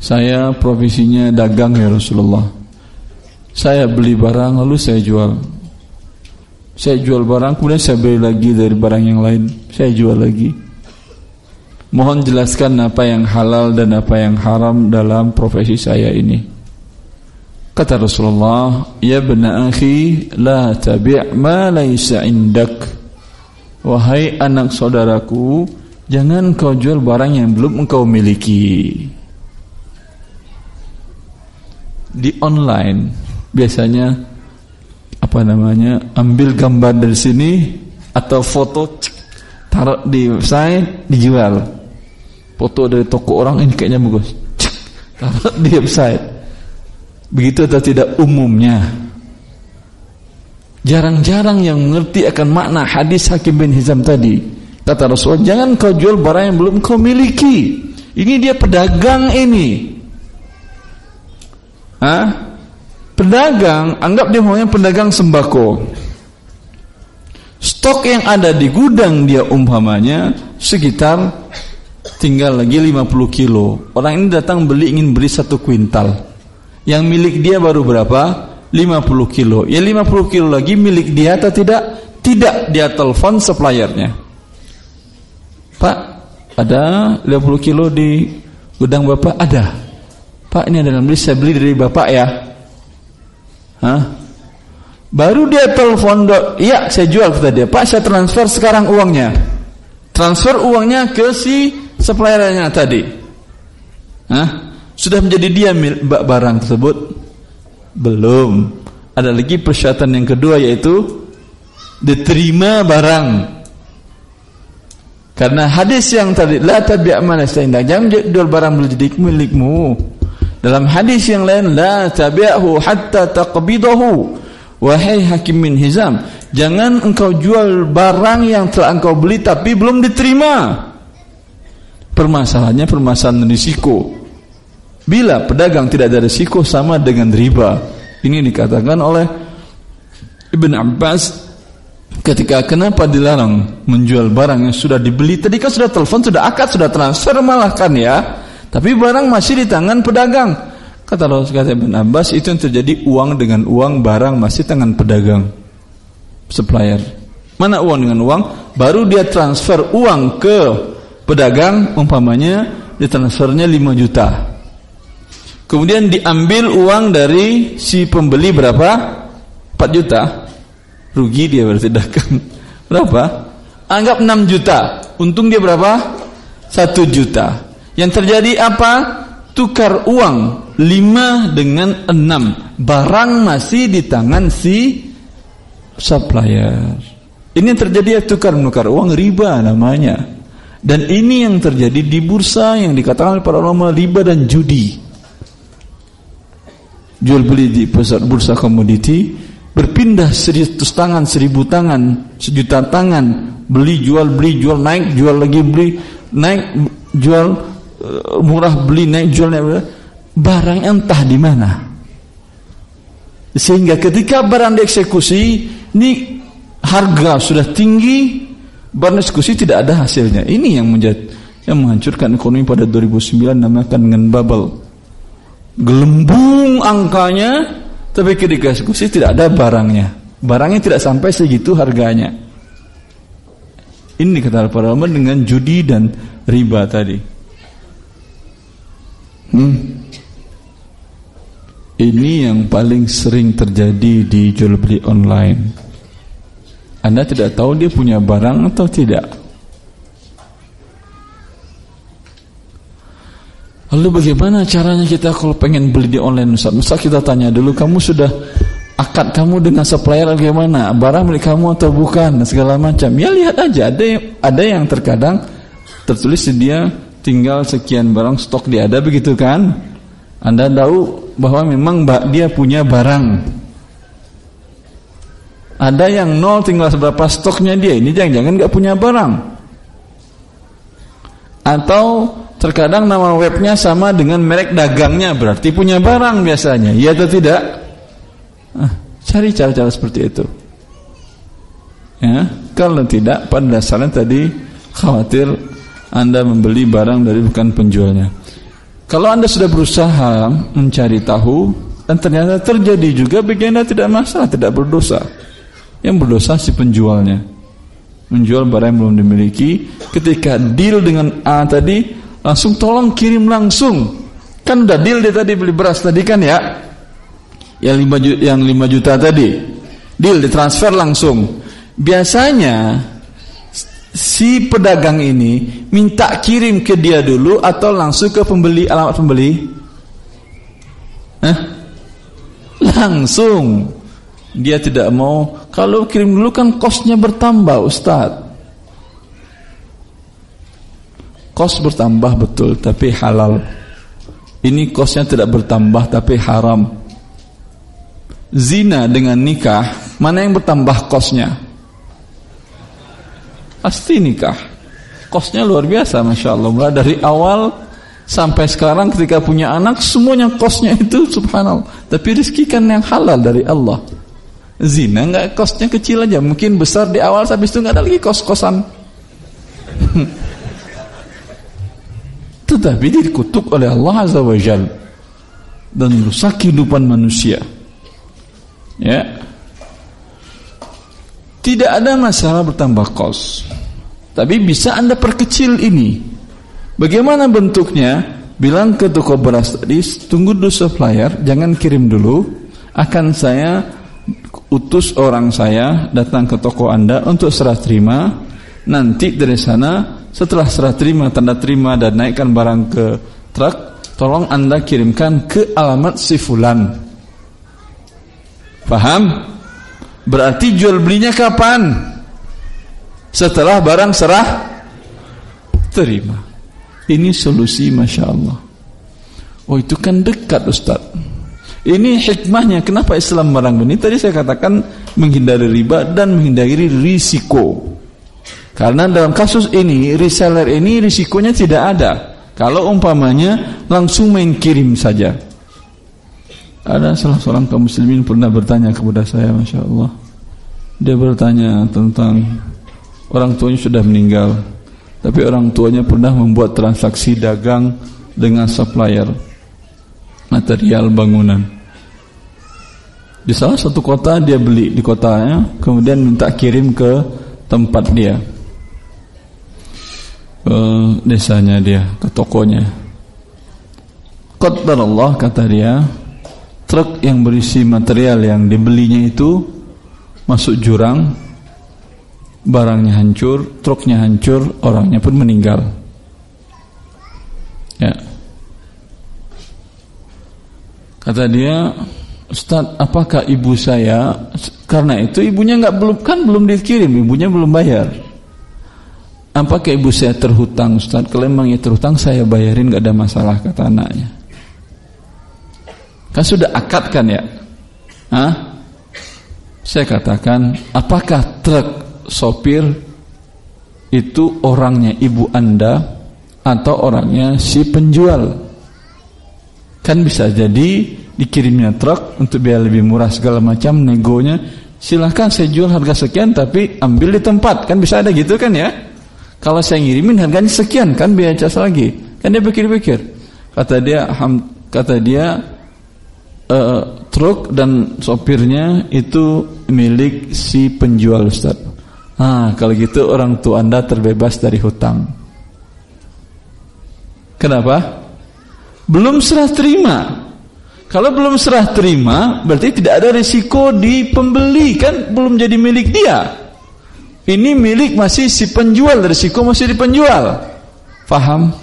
Saya profesinya dagang ya Rasulullah. Saya beli barang lalu saya jual. Saya jual barang kemudian saya beli lagi dari barang yang lain. Saya jual lagi. Mohon jelaskan apa yang halal dan apa yang haram dalam profesi saya ini. Kata Rasulullah, "Ya bena akhi, la tabi' ma laysa indak." Wahai anak saudaraku, jangan kau jual barang yang belum engkau miliki. Di online biasanya apa namanya? Ambil gambar dari sini atau foto taruh di website dijual foto dari toko orang ini kayaknya bagus taruh di website begitu atau tidak umumnya jarang-jarang yang mengerti akan makna hadis Hakim bin Hizam tadi kata Rasulullah jangan kau jual barang yang belum kau miliki ini dia pedagang ini Hah? pedagang anggap dia maunya pedagang sembako stok yang ada di gudang dia umpamanya sekitar tinggal lagi 50 kilo. Orang ini datang beli ingin beli satu kuintal. Yang milik dia baru berapa? 50 kilo. Ya 50 kilo lagi milik dia atau tidak? Tidak. Dia telepon suppliernya. Pak, ada 50 kilo di gudang bapak? Ada. Pak, ini ada beli saya beli dari bapak ya. Hah? Baru dia telepon, iya saya jual kata dia. Pak, saya transfer sekarang uangnya. Transfer uangnya ke si suppliernya tadi Hah? sudah menjadi dia barang tersebut belum. Ada lagi persyaratan yang kedua yaitu diterima barang. Karena hadis yang tadi la tabi' mana jangan jual barang menjadi milikmu. Dalam hadis yang lain la tabi'hu hatta taqbidahu. Wahai hakim min hizam jangan engkau jual barang yang telah engkau beli tapi belum diterima. Permasalahannya permasalahan risiko Bila pedagang tidak ada risiko sama dengan riba. Ini dikatakan oleh Ibn Abbas ketika kenapa dilarang menjual barang yang sudah dibeli. Tadi kan sudah telepon, sudah akad, sudah transfer malah kan ya. Tapi barang masih di tangan pedagang. Kata Rasul kata Ibn Abbas itu yang terjadi uang dengan uang barang masih tangan pedagang supplier. Mana uang dengan uang? Baru dia transfer uang ke pedagang umpamanya ditransfernya 5 juta. Kemudian diambil uang dari si pembeli berapa? 4 juta. Rugi dia berarti dagang. Berapa? Anggap 6 juta. Untung dia berapa? 1 juta. Yang terjadi apa? Tukar uang 5 dengan 6. Barang masih di tangan si supplier. Ini yang terjadi ya tukar menukar uang riba namanya. Dan ini yang terjadi di bursa yang dikatakan para ulama riba dan judi jual beli di pasar bursa komoditi berpindah seratus tangan seribu tangan sejuta tangan beli jual beli jual naik jual lagi beli naik jual uh, murah beli naik jual naik barang entah di mana. Sehingga ketika barang dieksekusi ini harga sudah tinggi barang eksekusi tidak ada hasilnya. Ini yang menjadi yang menghancurkan ekonomi pada 2009 namakan dengan bubble gelembung angkanya tapi ketika eksekusi tidak ada barangnya. Barangnya tidak sampai segitu harganya. Ini kata para ulama dengan judi dan riba tadi. Hmm. ini yang paling sering terjadi di jual beli online. Anda tidak tahu dia punya barang atau tidak Lalu bagaimana caranya kita kalau pengen beli di online Ustaz? Ustaz kita tanya dulu kamu sudah akad kamu dengan supplier bagaimana? Barang milik kamu atau bukan? Segala macam. Ya lihat aja ada yang, ada yang terkadang tertulis dia tinggal sekian barang stok dia ada begitu kan? Anda tahu bahwa memang dia punya barang. Ada yang nol tinggal seberapa stoknya dia. Ini jangan-jangan nggak punya barang. Atau Terkadang nama webnya sama dengan merek dagangnya berarti punya barang biasanya. Iya atau tidak? Ah, cari cara-cara seperti itu. Ya, kalau tidak pada dasarnya tadi khawatir Anda membeli barang dari bukan penjualnya. Kalau Anda sudah berusaha mencari tahu dan ternyata terjadi juga bagi Anda tidak masalah, tidak berdosa. Yang berdosa si penjualnya. Menjual barang yang belum dimiliki ketika deal dengan A tadi langsung tolong kirim langsung. Kan udah deal dia tadi beli beras tadi kan ya? Yang 5 juta, yang 5 juta tadi. Deal ditransfer langsung. Biasanya si pedagang ini minta kirim ke dia dulu atau langsung ke pembeli alamat pembeli? Hah? langsung. Dia tidak mau. Kalau kirim dulu kan kosnya bertambah Ustadz Kos bertambah betul tapi halal. Ini kosnya tidak bertambah tapi haram. Zina dengan nikah, mana yang bertambah kosnya? Pasti nikah. Kosnya luar biasa Masya Allah. Mulai dari awal sampai sekarang ketika punya anak semuanya kosnya itu subhanallah. Tapi rezeki kan yang halal dari Allah. Zina nggak kosnya kecil aja, mungkin besar di awal habis itu nggak ada lagi kos-kosan. tetapi dikutuk oleh Allah Azza wa Jal dan rusak kehidupan manusia. Ya. Tidak ada masalah bertambah kos. Tapi bisa anda perkecil ini. Bagaimana bentuknya? Bilang ke toko beras tadi tunggu dulu supplier jangan kirim dulu. Akan saya utus orang saya datang ke toko anda untuk serah terima. Nanti dari sana setelah serah terima, tanda terima dan naikkan barang ke truk, tolong anda kirimkan ke alamat si fulan. Paham? Berarti jual belinya kapan? Setelah barang serah terima. Ini solusi Masya Allah. Oh itu kan dekat Ustaz. Ini hikmahnya kenapa Islam barang ini tadi saya katakan menghindari riba dan menghindari risiko. Karena dalam kasus ini reseller ini risikonya tidak ada. Kalau umpamanya langsung main kirim saja. Ada salah seorang kaum muslimin pernah bertanya kepada saya, masya Allah. Dia bertanya tentang orang tuanya sudah meninggal, tapi orang tuanya pernah membuat transaksi dagang dengan supplier material bangunan. Di salah satu kota dia beli di kotanya, kemudian minta kirim ke tempat dia, ke desanya dia, ke tokonya. Allah kata dia, truk yang berisi material yang dibelinya itu masuk jurang, barangnya hancur, truknya hancur, orangnya pun meninggal. Ya. Kata dia, Ustaz, apakah ibu saya karena itu ibunya nggak belum kan belum dikirim, ibunya belum bayar. Apakah ibu saya terhutang Ustaz? Kalau memang ya terhutang saya bayarin nggak ada masalah kata anaknya. Kan sudah akad kan ya? Hah? Saya katakan, apakah truk sopir itu orangnya ibu anda atau orangnya si penjual? Kan bisa jadi dikirimnya truk untuk biaya lebih murah segala macam negonya. Silahkan saya jual harga sekian tapi ambil di tempat kan bisa ada gitu kan ya? Kalau saya ngirimin harganya sekian kan biaya cas lagi. Kan dia pikir-pikir. Kata dia, kata dia uh, truk dan sopirnya itu milik si penjual Ustaz. Ah, kalau gitu orang tua Anda terbebas dari hutang. Kenapa? Belum serah terima. Kalau belum serah terima, berarti tidak ada risiko di pembeli kan belum jadi milik dia. Ini milik masih si penjual, risiko masih di penjual. Faham?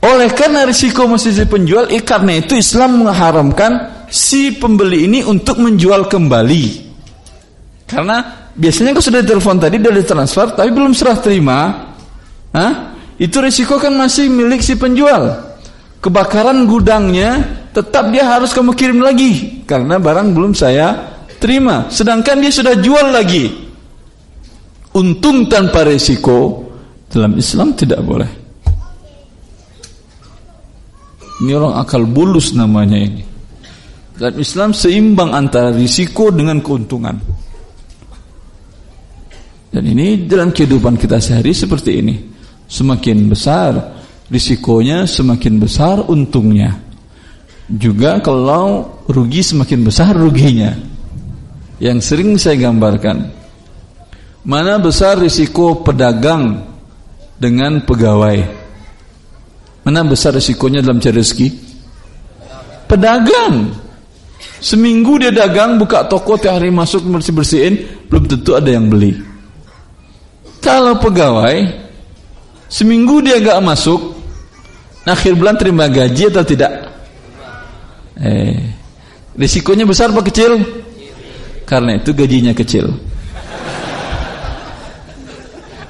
Oleh karena risiko masih si penjual, eh, karena itu Islam mengharamkan si pembeli ini untuk menjual kembali. Karena biasanya kalau sudah telepon tadi, sudah ditransfer, tapi belum serah terima, Hah? itu risiko kan masih milik si penjual. Kebakaran gudangnya tetap dia harus kamu kirim lagi karena barang belum saya terima. Sedangkan dia sudah jual lagi. Untung tanpa risiko dalam Islam tidak boleh. Ini orang akal bulus namanya ini. Dalam Islam seimbang antara risiko dengan keuntungan. Dan ini dalam kehidupan kita sehari seperti ini. Semakin besar risikonya, semakin besar untungnya. Juga kalau rugi semakin besar ruginya. Yang sering saya gambarkan. Mana besar risiko pedagang dengan pegawai? Mana besar resikonya dalam cari rezeki? Pedagang. Seminggu dia dagang, buka toko, tiap hari masuk bersih-bersihin, belum tentu ada yang beli. Kalau pegawai, seminggu dia gak masuk, akhir bulan terima gaji atau tidak? Eh, risikonya besar apa kecil? Karena itu gajinya kecil.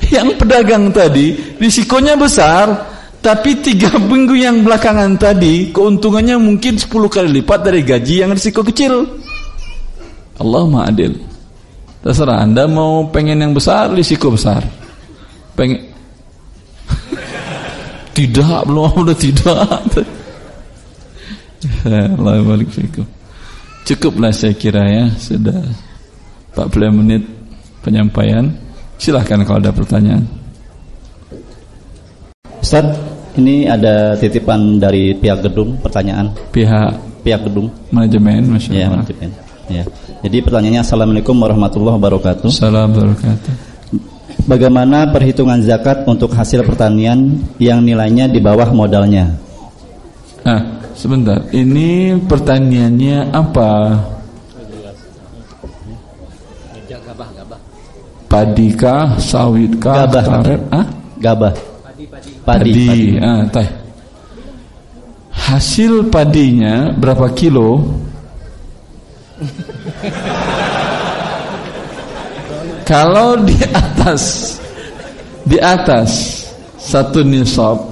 Yang pedagang tadi risikonya besar tapi tiga minggu yang belakangan tadi keuntungannya mungkin 10 kali lipat dari gaji yang risiko kecil. Allah adil. Terserah Anda mau pengen yang besar, risiko besar. Pengen Tidak, belum udah tidak. Allah Cukuplah saya kira ya, sudah 40 menit penyampaian. Silahkan kalau ada pertanyaan. Ustaz, ini ada titipan dari pihak gedung, pertanyaan. Pihak pihak gedung. Manajemen, masya ya, Allah. Ya, manajemen. Ya. Jadi pertanyaannya Assalamualaikum warahmatullahi wabarakatuh. Assalamualaikum wabarakatuh. Bagaimana perhitungan zakat untuk hasil pertanian yang nilainya di bawah modalnya? Nah, sebentar. Ini pertaniannya apa? Padikah, sawitkah, gabah. karet? Ah? Gabah padi, padi. padi. Ah, teh. Hasil padinya berapa kilo? Kalau di atas di atas satu nisab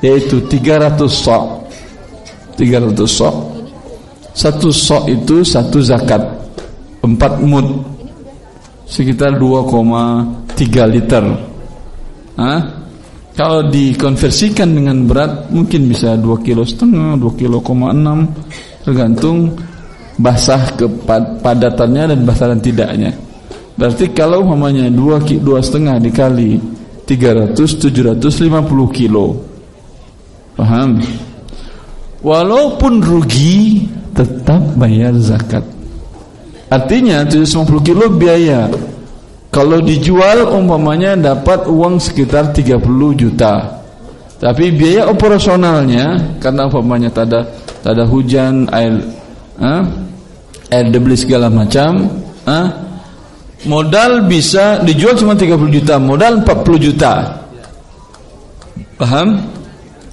yaitu 300 sok 300 sok satu sok itu satu zakat empat mud sekitar 2,3 liter Hah? Kalau dikonversikan dengan berat mungkin bisa 2 kilo setengah, 2 kilo koma 6 tergantung basah kepadatannya dan basah dan tidaknya. Berarti kalau umpamanya 2 dua setengah dikali 300 750 kilo. Paham? Walaupun rugi tetap bayar zakat. Artinya 750 kilo biaya kalau dijual umpamanya dapat uang sekitar 30 juta. Tapi biaya operasionalnya karena umpamanya tak ada tak ada hujan, air eh, air debeli segala macam, eh, modal bisa dijual cuma 30 juta, modal 40 juta. Paham?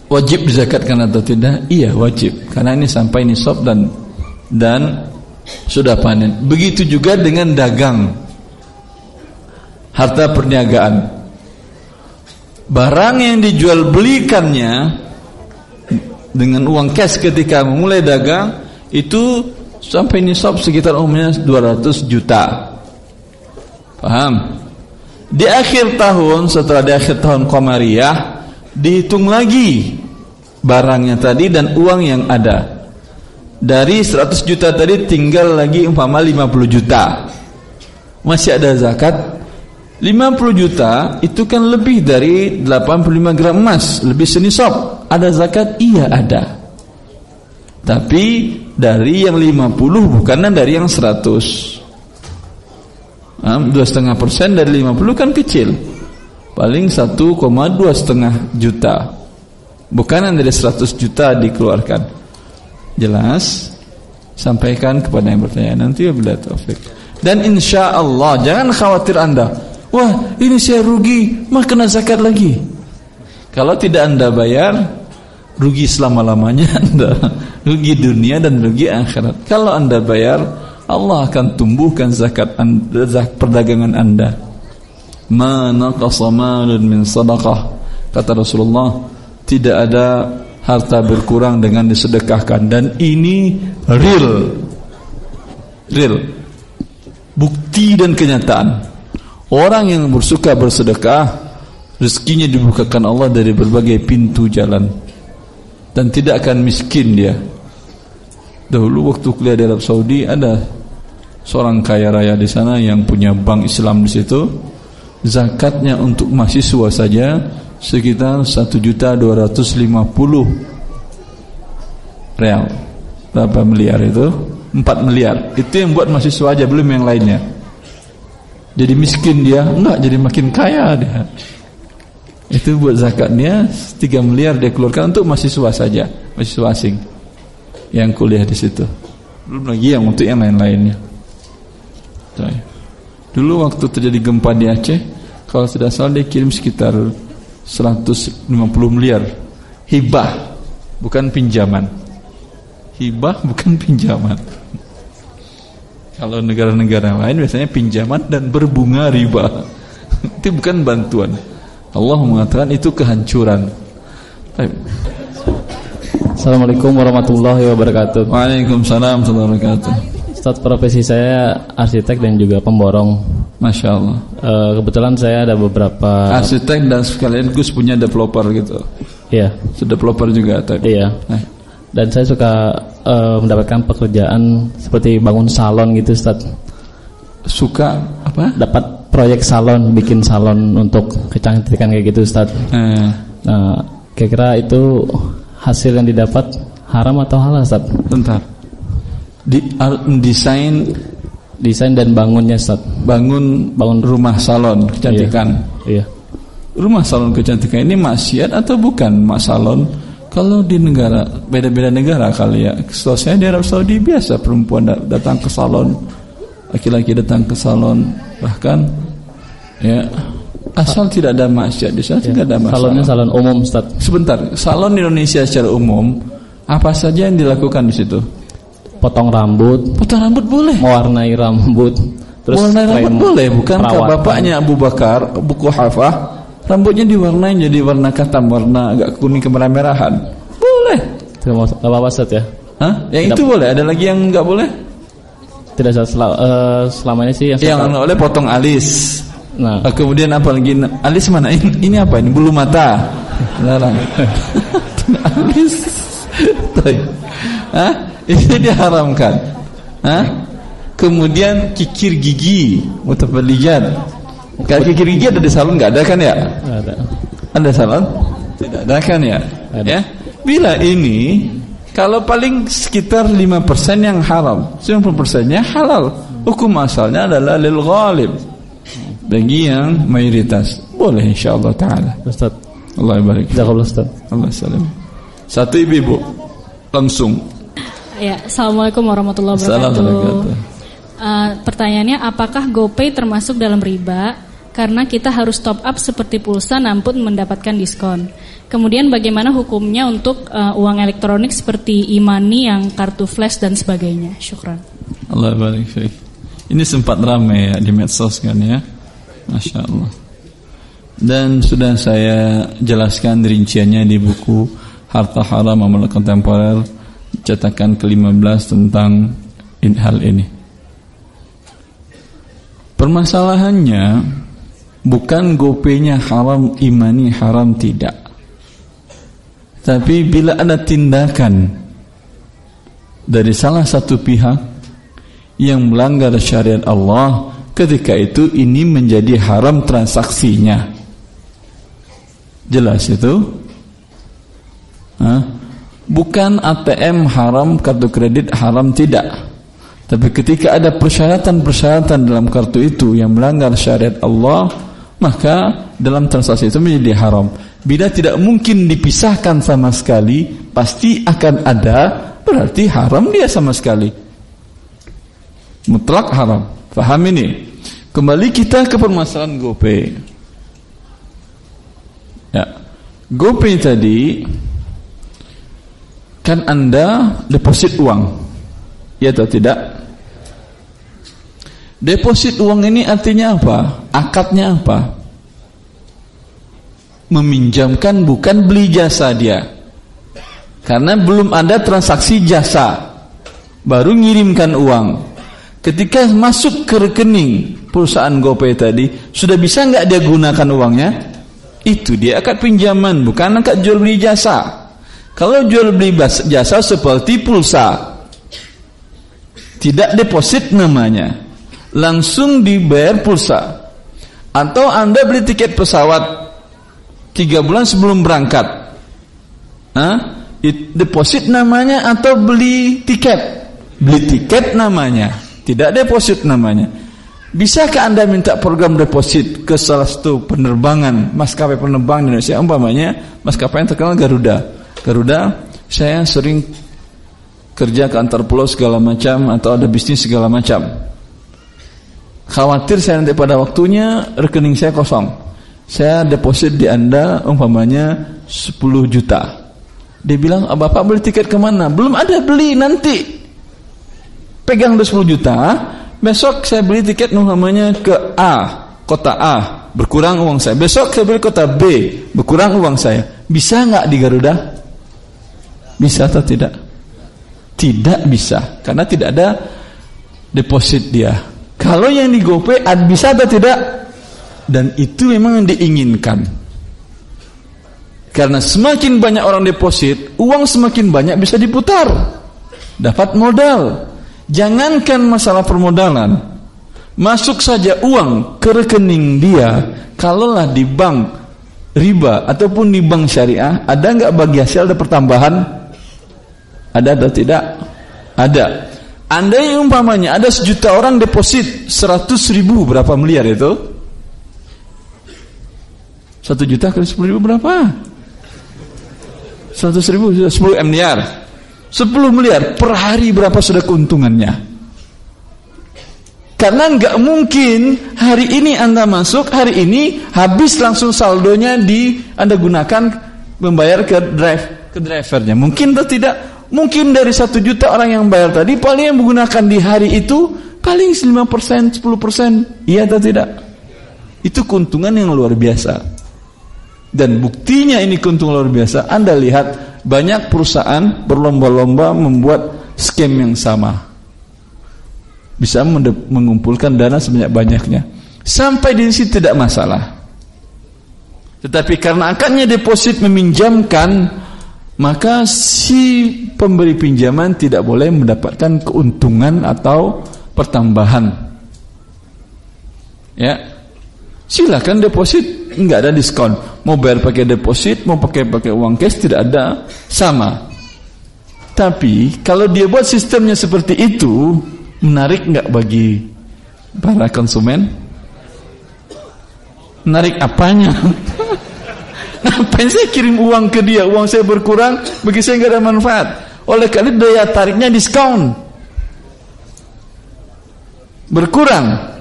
Wajib dizakatkan atau tidak? Iya, wajib. Karena ini sampai nisab dan dan sudah panen. Begitu juga dengan dagang harta perniagaan. Barang yang dijual belikannya dengan uang cash ketika memulai dagang itu sampai nisab sekitar umumnya 200 juta. Paham? Di akhir tahun setelah di akhir tahun Qamariyah dihitung lagi barangnya tadi dan uang yang ada. Dari 100 juta tadi tinggal lagi umpama 50 juta. Masih ada zakat 50 juta itu kan lebih dari 85 gram emas, lebih senisab. Ada zakat? Iya ada. Tapi dari yang 50 bukan dari yang 100. Dua setengah persen dari 50 kan kecil. Paling 1,2 setengah juta. Bukan dari 100 juta dikeluarkan. Jelas? Sampaikan kepada yang bertanya nanti bila taufik. Dan insya Allah jangan khawatir anda Wah ini saya rugi Mah kena zakat lagi Kalau tidak anda bayar Rugi selama-lamanya anda Rugi dunia dan rugi akhirat Kalau anda bayar Allah akan tumbuhkan zakat anda, zakat perdagangan anda Mana qasamalun min sadaqah. Kata Rasulullah Tidak ada harta berkurang dengan disedekahkan. Dan ini real. Real. Bukti dan kenyataan. Orang yang bersuka bersedekah Rezekinya dibukakan Allah dari berbagai pintu jalan. Dan tidak akan miskin dia. Dahulu waktu kuliah di Arab Saudi Ada seorang kaya raya di sana Yang punya bank Islam di situ Zakatnya untuk mahasiswa saja Sekitar 1 juta 250 Real. Berapa miliar itu? 4 miliar. Itu yang buat mahasiswa aja Belum yang lainnya. Jadi miskin dia enggak jadi makin kaya dia. Itu buat zakatnya 3 miliar dia keluarkan untuk mahasiswa saja mahasiswa asing yang kuliah di situ. Belum lagi yang untuk yang lain-lainnya. Dulu waktu terjadi gempa di Aceh kalau tidak salah dia kirim sekitar 150 miliar hibah bukan pinjaman hibah bukan pinjaman kalau negara-negara lain biasanya pinjaman dan berbunga riba. itu bukan bantuan. Allah mengatakan itu kehancuran. Assalamualaikum warahmatullahi wabarakatuh. Waalaikumsalam warahmatullahi wabarakatuh. Ustaz profesi saya arsitek dan juga pemborong. Masya Allah. E, kebetulan saya ada beberapa arsitek dan sekalian Gus punya developer gitu. Iya. Developer juga tadi. Iya. Nah. Dan saya suka uh, mendapatkan pekerjaan seperti bangun salon gitu Ustaz. Suka apa? Dapat proyek salon, bikin salon untuk kecantikan kayak gitu Ustaz. Eh. Nah, kira-kira itu hasil yang didapat haram atau halal Ustaz? Bentar. Di, desain desain dan bangunnya Ustaz. Bangun bangun rumah salon kecantikan. Iya. iya. Rumah salon kecantikan ini maksiat atau bukan mas salon? Kalau di negara beda-beda negara kali ya. Setahu saya di Arab Saudi biasa perempuan datang ke salon, laki-laki datang ke salon, bahkan ya asal tidak ada maksiat di sana ya, tidak ada masalah. Salonnya salon umum, Ustaz. Sebentar, salon di Indonesia secara umum apa saja yang dilakukan di situ? Potong rambut. Potong rambut boleh. Mewarnai rambut. Terus Mewarnai rambut boleh, bukan bapaknya Abu Bakar, Abu Kuhafah Rambutnya diwarnai jadi warna katam, warna agak kuning kemerah-merahan. Boleh. Tidak apa-apa ya? Hah? Yang Tidak. itu boleh. Ada lagi yang enggak boleh? Tidak sel uh, selama ini sih yang, yang boleh potong alis. Nah. Kemudian apa lagi? Alis mana? Ini, ini apa ini? Bulu mata. Larang. alis. Hah? Ini diharamkan. Hah? Kemudian kikir gigi, mutafallijat. Kalau kikir gigi ada di salon nggak ada kan ya? Ada. Ada salon? Tidak ada kan ya? Ada. Ya. Bila ini kalau paling sekitar 5% yang haram, 90%-nya halal. Hukum asalnya adalah lil ghalib. Bagi yang mayoritas. Boleh insyaallah taala. Ustaz. Allah barik. Ustaz. Allah salam. Satu ibu-ibu langsung. Ya, Assalamualaikum warahmatullahi wabarakatuh. Uh, pertanyaannya, apakah GoPay termasuk dalam riba? Karena kita harus top up seperti pulsa namun mendapatkan diskon. Kemudian bagaimana hukumnya untuk uh, uang elektronik seperti e-money yang kartu flash dan sebagainya? Syukran. Allah barik Ini sempat ramai ya di medsos kan ya. Masya Allah. Dan sudah saya jelaskan rinciannya di buku Harta Haram Amal Kontemporer cetakan ke-15 tentang hal ini. Permasalahannya bukan gopenya haram, imani haram tidak. Tapi bila ada tindakan dari salah satu pihak yang melanggar syariat Allah, ketika itu ini menjadi haram transaksinya. Jelas itu? Hah? Bukan ATM haram, kartu kredit haram tidak. Tapi ketika ada persyaratan-persyaratan dalam kartu itu yang melanggar syariat Allah, maka dalam transaksi itu menjadi haram. Bila tidak mungkin dipisahkan sama sekali, pasti akan ada, berarti haram dia sama sekali. Mutlak haram. Faham ini? Kembali kita ke permasalahan GoPay. Ya. GoPay tadi kan Anda deposit uang. Ya atau tidak? Deposit uang ini artinya apa? Akadnya apa? Meminjamkan bukan beli jasa dia. Karena belum ada transaksi jasa. Baru ngirimkan uang. Ketika masuk ke rekening perusahaan GoPay tadi, sudah bisa nggak dia gunakan uangnya? Itu dia akad pinjaman, bukan akad jual beli jasa. Kalau jual beli jasa seperti pulsa, tidak deposit namanya langsung dibayar pulsa. Atau anda beli tiket pesawat tiga bulan sebelum berangkat Hah? deposit namanya atau beli tiket? Beli tiket namanya tidak deposit namanya. Bisakah anda minta program deposit ke salah satu penerbangan maskapai penerbangan di Indonesia? Umpamanya maskapai yang terkenal Garuda Garuda saya sering kerja ke antar pulau segala macam atau ada bisnis segala macam Khawatir saya nanti pada waktunya rekening saya kosong. Saya deposit di Anda umpamanya 10 juta. Dia bilang, ah, Bapak beli tiket ke mana? Belum ada, beli nanti. Pegang 10 juta, besok saya beli tiket umpamanya ke A, kota A, berkurang uang saya. Besok saya beli kota B, berkurang uang saya. Bisa nggak di Garuda? Bisa atau tidak? Tidak bisa, karena tidak ada deposit dia. Kalau yang di GoPay bisa atau tidak? Dan itu memang yang diinginkan. Karena semakin banyak orang deposit, uang semakin banyak bisa diputar. Dapat modal. Jangankan masalah permodalan. Masuk saja uang ke rekening dia, kalaulah di bank riba ataupun di bank syariah, ada nggak bagi hasil ada pertambahan? Ada atau tidak? Ada. Andai umpamanya ada sejuta orang deposit seratus ribu berapa miliar itu? Satu juta kali sepuluh ribu berapa? Seratus ribu sudah sepuluh miliar. Sepuluh miliar per hari berapa sudah keuntungannya? Karena nggak mungkin hari ini anda masuk hari ini habis langsung saldonya di anda gunakan membayar ke drive ke drivernya. Mungkin atau tidak? Mungkin dari satu juta orang yang bayar tadi paling yang menggunakan di hari itu paling 5%, 10%. Iya atau tidak? Itu keuntungan yang luar biasa. Dan buktinya ini keuntungan luar biasa. Anda lihat banyak perusahaan berlomba-lomba membuat skema yang sama. Bisa mengumpulkan dana sebanyak-banyaknya. Sampai di sini tidak masalah. Tetapi karena akadnya deposit meminjamkan, maka si pemberi pinjaman tidak boleh mendapatkan keuntungan atau pertambahan. Ya. Silakan deposit, enggak ada diskon. Mau bayar pakai deposit, mau pakai pakai uang cash tidak ada, sama. Tapi kalau dia buat sistemnya seperti itu, menarik enggak bagi para konsumen? Narik apanya? Ngapain saya kirim uang ke dia? Uang saya berkurang, bagi saya nggak ada manfaat. Oleh karena daya tariknya diskon. Berkurang.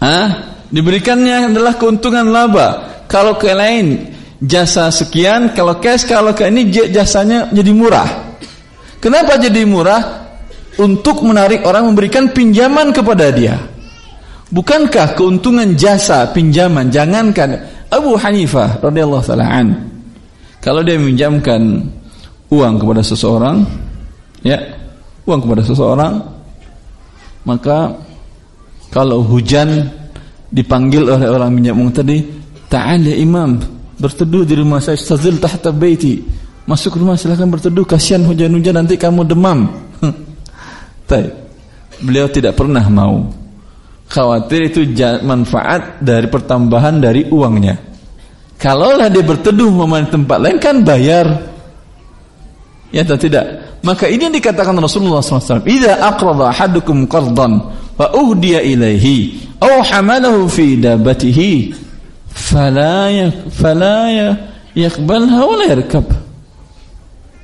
Ah, diberikannya adalah keuntungan laba. Kalau ke lain jasa sekian, kalau cash, kalau ke ini jasanya jadi murah. Kenapa jadi murah? Untuk menarik orang memberikan pinjaman kepada dia. Bukankah keuntungan jasa pinjaman jangankan Abu Hanifah radhiyallahu taala an. Kalau dia meminjamkan uang kepada seseorang ya uang kepada seseorang maka kalau hujan dipanggil oleh orang minyak uang tadi ta'al ya imam berteduh di rumah saya stazil tahta baiti. Masuk rumah silakan berteduh kasihan hujan-hujan nanti kamu demam. Beliau tidak pernah mau khawatir itu manfaat dari pertambahan dari uangnya. Kalaulah dia berteduh memang tempat lain kan bayar. Ya atau tidak? Maka ini yang dikatakan Rasulullah SAW. Ida aqrada ahadukum qardan wa uhdiya ilaihi aw hamalahu fi dabatihi fala yak, fala yakbalha wa la yarkab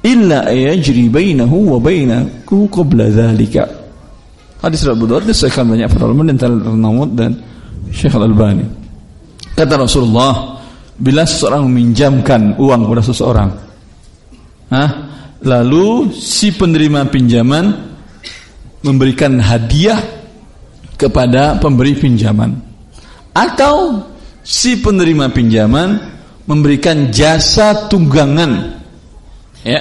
illa yajri bainahu wa bainahu qabla dhalika. Hadis Abu Dawud disahkan banyak para ulama antara Nawawi dan Syekh Al-Albani. Kata Rasulullah, bila seseorang meminjamkan uang kepada seseorang, Hah? lalu si penerima pinjaman memberikan hadiah kepada pemberi pinjaman atau si penerima pinjaman memberikan jasa tunggangan ya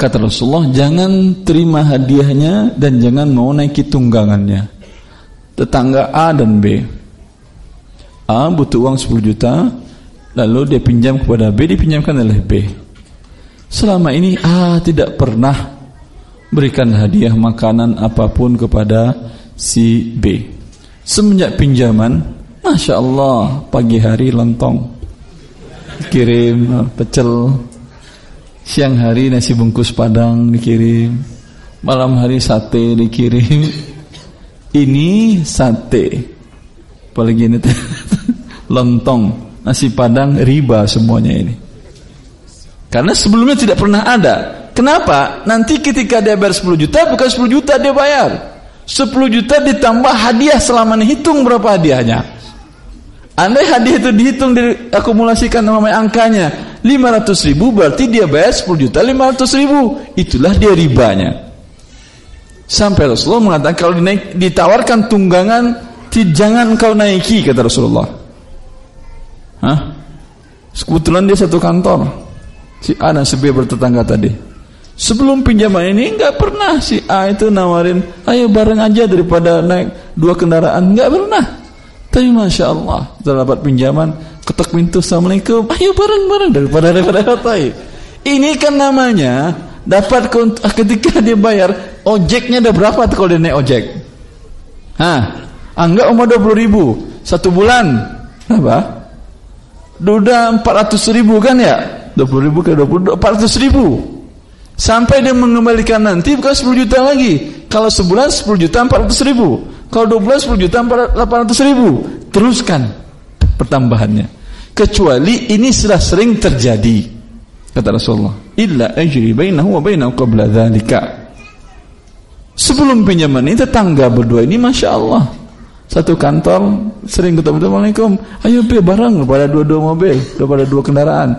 Kata Rasulullah, jangan terima hadiahnya dan jangan mau naiki tunggangannya. Tetangga A dan B. A butuh uang 10 juta, lalu dia pinjam kepada B, dipinjamkan oleh B. Selama ini A tidak pernah berikan hadiah makanan apa pun kepada si B. Semenjak pinjaman, Masya Allah, pagi hari lontong, kirim pecel, Siang hari nasi bungkus padang dikirim Malam hari sate dikirim. Ini sate. Apalagi ini Lontong. Nasi padang riba semuanya ini. Karena sebelumnya tidak pernah ada. Kenapa? Nanti ketika dia bayar 10 juta Bukan 10 juta dia bayar. 10 juta ditambah hadiah selama hitung berapa hadiahnya? Andai hadiah itu dihitung diakumulasikan namanya angkanya 500 ribu berarti dia bayar 10 juta 500 ribu. Itulah dia ribanya. Sampai Rasulullah mengatakan kalau dinaik, ditawarkan tunggangan jangan kau naiki kata Rasulullah. Hah? kebetulan dia satu kantor. Si A dan si B bertetangga tadi. Sebelum pinjaman ini nggak pernah si A itu nawarin ayo bareng aja daripada naik dua kendaraan. Nggak pernah. Tapi masya Allah setelah dapat pinjaman ketok pintu assalamualaikum, ayo bareng-bareng daripada daripada hotai. Ini kan namanya dapat ketika dia bayar ojeknya ada berapa tuh kalau dia naik ojek? Hah? Anggap umur 20 ribu satu bulan apa? Udah 400 ribu kan ya? 20 ribu ke 20 400 ribu sampai dia mengembalikan nanti bukan 10 juta lagi kalau sebulan 10 juta 400 ribu kalau dua bulan 10 juta 800 ribu teruskan pertambahannya kecuali ini sudah sering terjadi kata Rasulullah. Illa ajri bainahu wa bainahu qabla dzalika sebelum pinjaman ini tetangga berdua ini Masya Allah. Satu kantor sering ketemu Assalamualaikum. Ayo be barang pada dua-dua mobil pada dua kendaraan.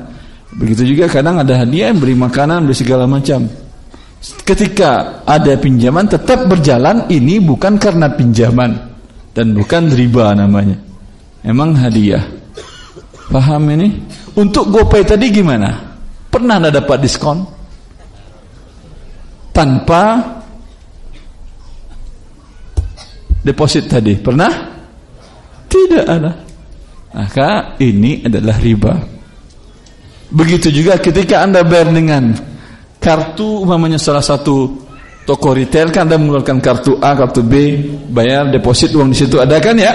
Begitu juga kadang ada hadiah beri makanan beri segala macam. Ketika ada pinjaman tetap berjalan ini bukan karena pinjaman. Dan bukan riba namanya. Emang hadiah paham ini untuk GoPay tadi gimana pernah anda dapat diskon tanpa deposit tadi? Pernah? Tidak ada. Maka ini adalah riba. Begitu juga ketika Anda bayar dengan kartu umpamanya salah satu toko retail kan Anda mengeluarkan kartu A, kartu B, bayar deposit uang di situ ada kan ya?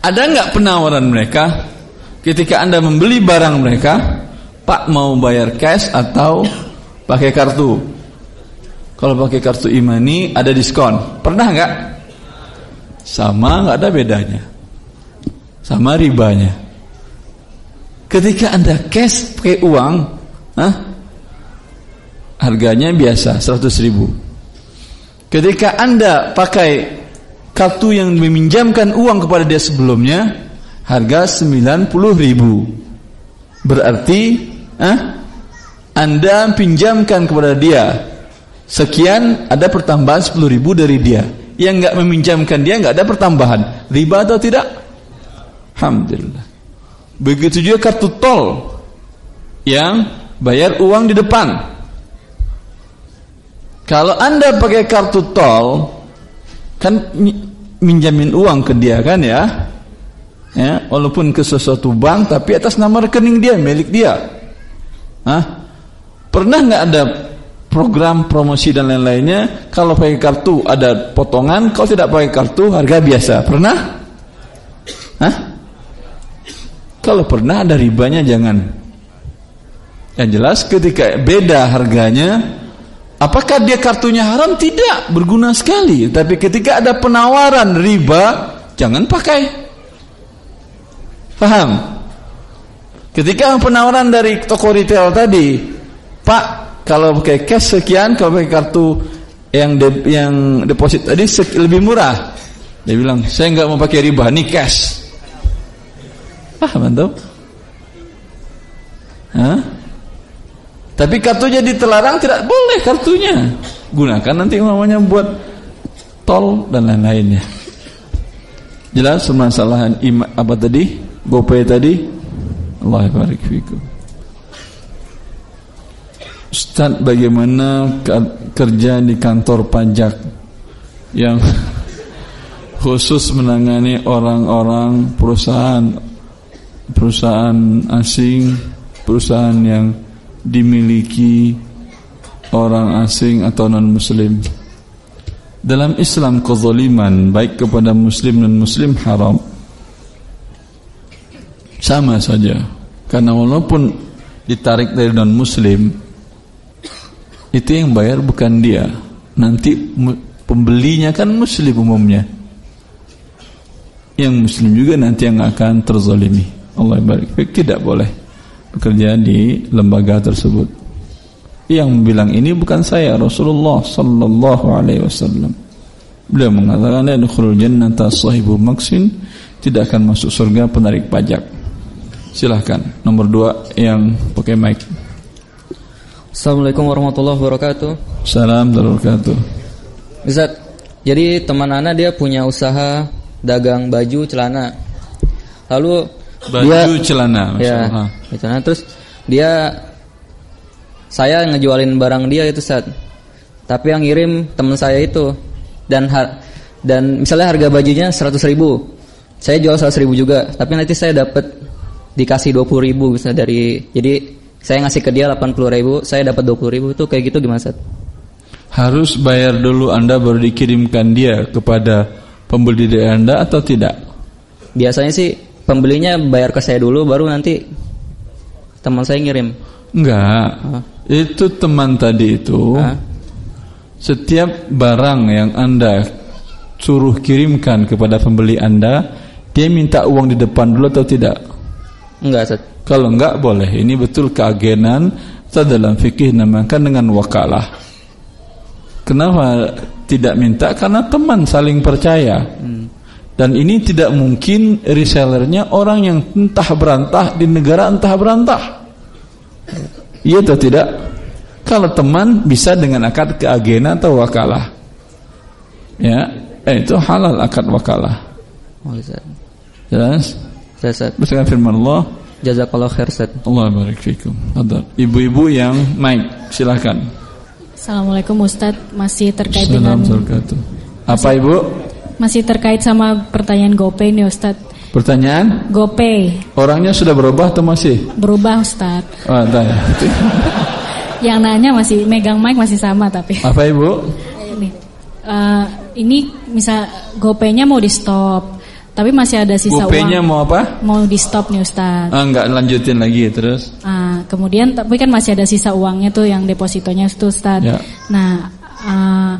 Ada nggak penawaran mereka ketika Anda membeli barang mereka, Pak mau bayar cash atau pakai kartu? Kalau pakai kartu imani ada diskon. Pernah nggak? Sama nggak ada bedanya. Sama ribanya. Ketika Anda cash pakai uang, Hah? harganya biasa 100 ribu. Ketika Anda pakai kartu yang meminjamkan uang kepada dia sebelumnya, harga 90 ribu. Berarti Hah? Anda pinjamkan kepada dia sekian ada pertambahan 10 ribu dari dia. Yang nggak meminjamkan dia nggak ada pertambahan. Riba atau tidak? Alhamdulillah. Begitu juga kartu tol yang bayar uang di depan. Kalau Anda pakai kartu tol kan minjamin uang ke dia kan ya? Ya, walaupun ke sesuatu bank tapi atas nama rekening dia, milik dia. Hah? Pernah nggak ada program promosi dan lain-lainnya kalau pakai kartu ada potongan, kalau tidak pakai kartu harga biasa. Pernah? Hah? Kalau pernah ada ribanya jangan. Yang jelas ketika beda harganya, apakah dia kartunya haram? Tidak, berguna sekali. Tapi ketika ada penawaran riba, jangan pakai. Paham? Ketika penawaran dari toko retail tadi, Pak, kalau pakai cash sekian, kalau pakai kartu yang de, yang deposit tadi lebih murah. Dia bilang, saya nggak mau pakai riba, nih cash. Paham antum? Hah? Tapi kartunya ditelarang tidak boleh kartunya. Gunakan nanti namanya buat tol dan lain-lainnya. Jelas permasalahan apa tadi? GoPay tadi? Allah barik fikum. Ustaz bagaimana kerja di kantor pajak yang khusus menangani orang-orang perusahaan perusahaan asing, perusahaan yang dimiliki orang asing atau non muslim. Dalam Islam kezaliman baik kepada muslim dan muslim haram. Sama saja. Karena walaupun ditarik dari non muslim itu yang bayar bukan dia. Nanti pembelinya kan muslim umumnya. Yang muslim juga nanti yang akan terzalimi. Allah barik tidak boleh bekerja di lembaga tersebut. Yang bilang ini bukan saya Rasulullah sallallahu alaihi wasallam. Beliau mengatakan la yadkhulul jannata sahibu maksin tidak akan masuk surga penarik pajak. Silahkan nomor dua yang pakai mic. Assalamualaikum warahmatullahi wabarakatuh. Salam wabarakatuh. Ustaz, jadi teman anak dia punya usaha dagang baju celana. Lalu baju dia, celana ya celana terus dia saya ngejualin barang dia itu saat tapi yang ngirim teman saya itu. Dan har, dan misalnya harga bajunya 100 ribu. Saya jual 100 ribu juga. Tapi nanti saya dapat dikasih 20 ribu misalnya dari jadi saya ngasih ke dia 80 ribu saya dapat 20 ribu. Itu kayak gitu gimana Sat? harus bayar dulu anda baru dikirimkan dia kepada pembeli dari anda atau tidak? Biasanya sih pembelinya bayar ke saya dulu baru nanti teman saya ngirim. Enggak. Hah? Itu teman tadi itu. Hah? Setiap barang yang Anda suruh kirimkan kepada pembeli Anda, dia minta uang di depan dulu atau tidak? Enggak, Ustaz. Kalau enggak boleh. Ini betul keagenan kita dalam fikih namakan dengan wakalah. Kenapa tidak minta? Karena teman saling percaya. Hmm. Dan ini tidak mungkin resellernya orang yang entah berantah di negara entah berantah. Iya atau tidak? Kalau teman bisa dengan akad keagenan atau wakalah. Ya, eh, itu halal akad wakalah. Oh, Jelas? Jelas. Bersama firman Allah. Jazakallah khair Ustaz. Allah barik fikum. Ibu-ibu yang naik, silakan. Assalamualaikum Ustaz, masih terkait dengan Apa Ibu? Masih terkait sama pertanyaan GoPay nih Ustaz. Pertanyaan? GoPay. Orangnya sudah berubah atau masih? Berubah Ustaz. Oh, tanya. Yang nanya masih megang mic masih sama tapi. Apa Ibu? Ini, uh, ini misal GoPay-nya mau di stop. Tapi masih ada sisa GoPay-nya uang. mau apa? Mau di stop nih Ustaz. Ah, enggak lanjutin lagi terus. Uh, kemudian tapi kan masih ada sisa uangnya tuh yang depositonya itu Ustaz. Ya. Nah, uh,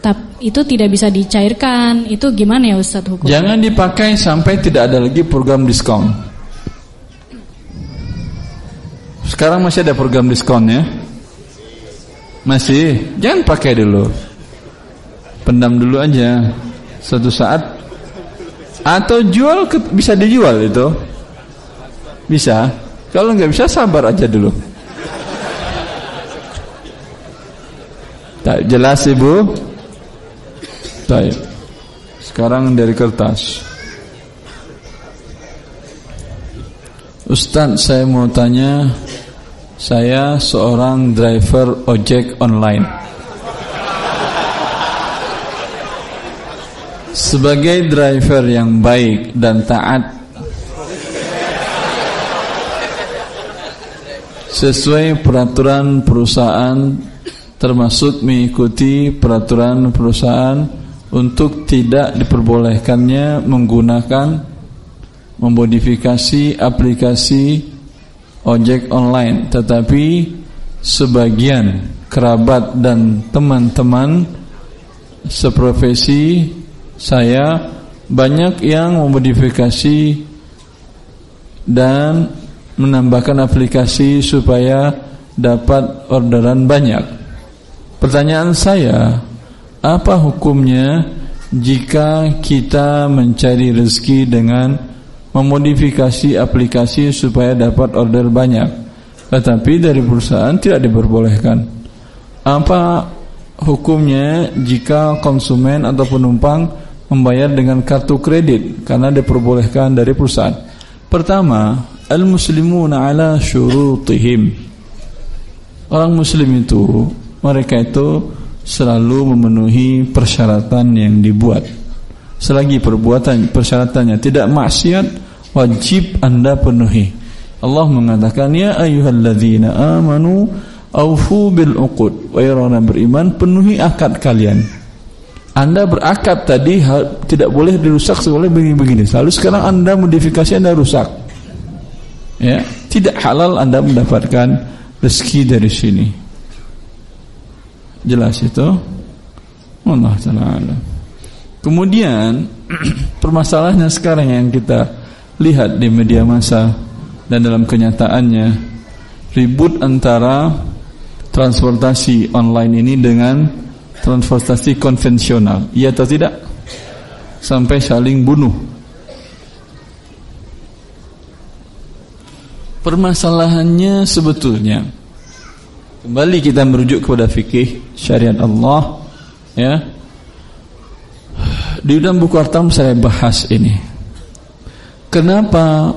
tapi itu tidak bisa dicairkan. Itu gimana ya Ustaz hukum? Jangan dipakai sampai tidak ada lagi program diskon. Sekarang masih ada program diskon ya? Masih. Jangan pakai dulu. Pendam dulu aja. Suatu saat atau jual ke, bisa dijual itu. Bisa. Kalau nggak bisa sabar aja dulu. Tak jelas Ibu? Baik. Sekarang dari kertas. Ustaz, saya mau tanya, saya seorang driver ojek online. Sebagai driver yang baik dan taat sesuai peraturan perusahaan termasuk mengikuti peraturan perusahaan untuk tidak diperbolehkannya menggunakan memodifikasi aplikasi ojek online tetapi sebagian kerabat dan teman-teman seprofesi saya banyak yang memodifikasi dan menambahkan aplikasi supaya dapat orderan banyak. Pertanyaan saya, apa hukumnya jika kita mencari rezeki dengan memodifikasi aplikasi supaya dapat order banyak, tetapi dari perusahaan tidak diperbolehkan? Apa hukumnya jika konsumen atau penumpang membayar dengan kartu kredit karena diperbolehkan dari perusahaan. Pertama, al-muslimuna ala syurutihim. Orang muslim itu mereka itu selalu memenuhi persyaratan yang dibuat. Selagi perbuatan persyaratannya tidak maksiat, wajib Anda penuhi. Allah mengatakan ya ayyuhalladzina amanu aufu bil uqud. Wahai orang beriman, penuhi akad kalian. Anda berakad tadi tidak boleh dirusak seboleh begini-begini. Lalu sekarang Anda modifikasi Anda rusak. Ya, tidak halal Anda mendapatkan rezeki dari sini. Jelas itu? Allah taala Kemudian permasalahannya sekarang yang kita lihat di media massa dan dalam kenyataannya ribut antara transportasi online ini dengan transportasi konvensional. Iya atau tidak? Sampai saling bunuh. Permasalahannya sebetulnya kembali kita merujuk kepada fikih syariat Allah ya. Di dalam buku Artam saya bahas ini. Kenapa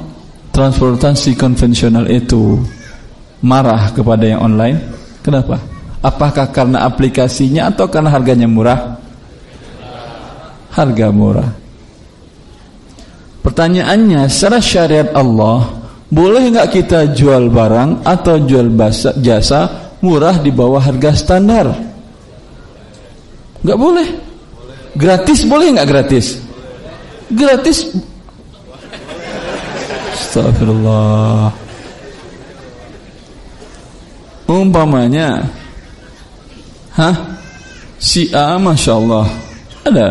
transportasi konvensional itu marah kepada yang online? Kenapa? Apakah karena aplikasinya atau karena harganya murah? Harga murah. Pertanyaannya, secara syariat Allah, boleh nggak kita jual barang atau jual jasa murah di bawah harga standar? Nggak boleh. Gratis boleh nggak gratis? Gratis. Astagfirullah. Umpamanya Hah? Si A Masya Allah Ada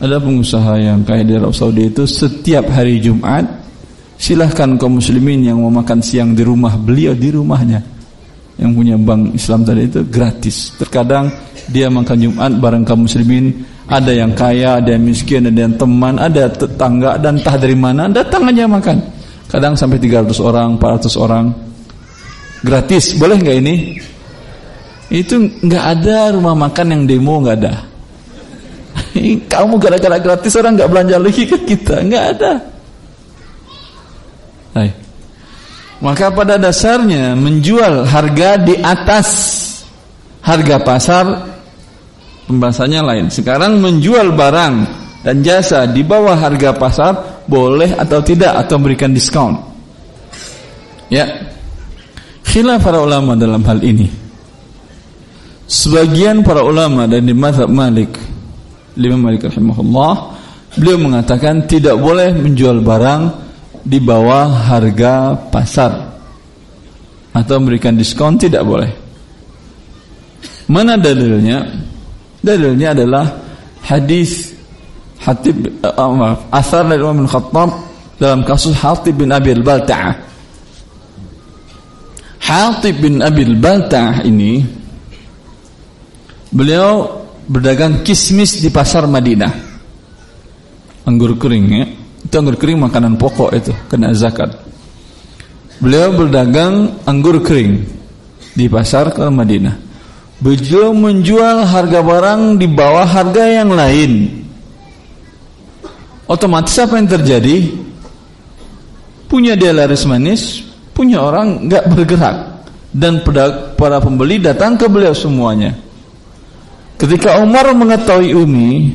Ada pengusaha yang kaya di Arab Saudi itu Setiap hari Jumat Silahkan kaum muslimin yang mau makan siang di rumah Beliau di rumahnya Yang punya bank Islam tadi itu gratis Terkadang dia makan Jumat bareng kaum muslimin Ada yang kaya, ada yang miskin, ada yang teman Ada tetangga dan entah dari mana Datang aja makan Kadang sampai 300 orang, 400 orang Gratis, boleh nggak ini? Itu nggak ada rumah makan yang demo nggak ada. Kamu gara-gara gratis orang nggak belanja lagi ke kita, nggak ada. Hai. Maka pada dasarnya menjual harga di atas harga pasar Pembahasannya lain. Sekarang menjual barang dan jasa di bawah harga pasar boleh atau tidak atau memberikan diskon. Ya. Khilaf para ulama dalam hal ini. Sebagian para ulama dan di mazhab Malik, Imam Malik rahimahullah, beliau mengatakan tidak boleh menjual barang di bawah harga pasar atau memberikan diskon tidak boleh. Mana dalilnya? Dalilnya adalah hadis Hatib uh, maaf, asar dari Umar bin Khattab dalam kasus Hatib bin Abi al-Balta'ah. Hatib bin Abi al-Balta'ah ini beliau berdagang kismis di pasar Madinah. Anggur kering ya. Itu anggur kering makanan pokok itu, kena zakat. Beliau berdagang anggur kering di pasar ke Madinah. Beliau menjual harga barang di bawah harga yang lain otomatis apa yang terjadi? Punya dia laris manis, punya orang nggak bergerak dan para pembeli datang ke beliau semuanya. Ketika Umar mengetahui Umi,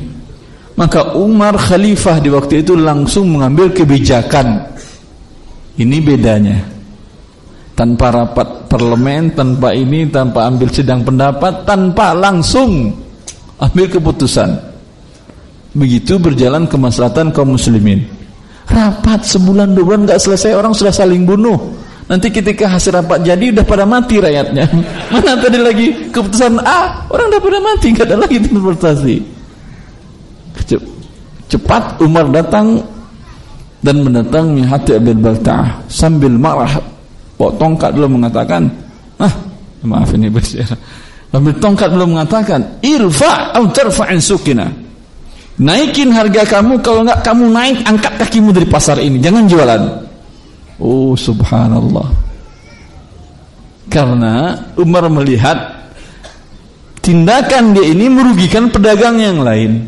maka Umar khalifah di waktu itu langsung mengambil kebijakan. Ini bedanya. Tanpa rapat parlemen, tanpa ini, tanpa ambil sidang pendapat, tanpa langsung ambil keputusan. Begitu berjalan kemaslahatan kaum muslimin. Rapat sebulan dua bulan nggak selesai orang sudah saling bunuh. Nanti ketika hasil rapat jadi udah pada mati rakyatnya. Mana tadi lagi keputusan A, orang udah pada mati, nggak ada lagi transportasi. Cepat Umar datang dan mendatangi hati Abil Balta'ah sambil marah bawa tongkat dulu mengatakan ah maaf ini bersiar sambil tongkat dulu mengatakan irfa atau tarfa'in sukina Naikin harga kamu kalau enggak kamu naik angkat kakimu dari pasar ini, jangan jualan. Oh subhanallah. Karena Umar melihat tindakan dia ini merugikan pedagang yang lain.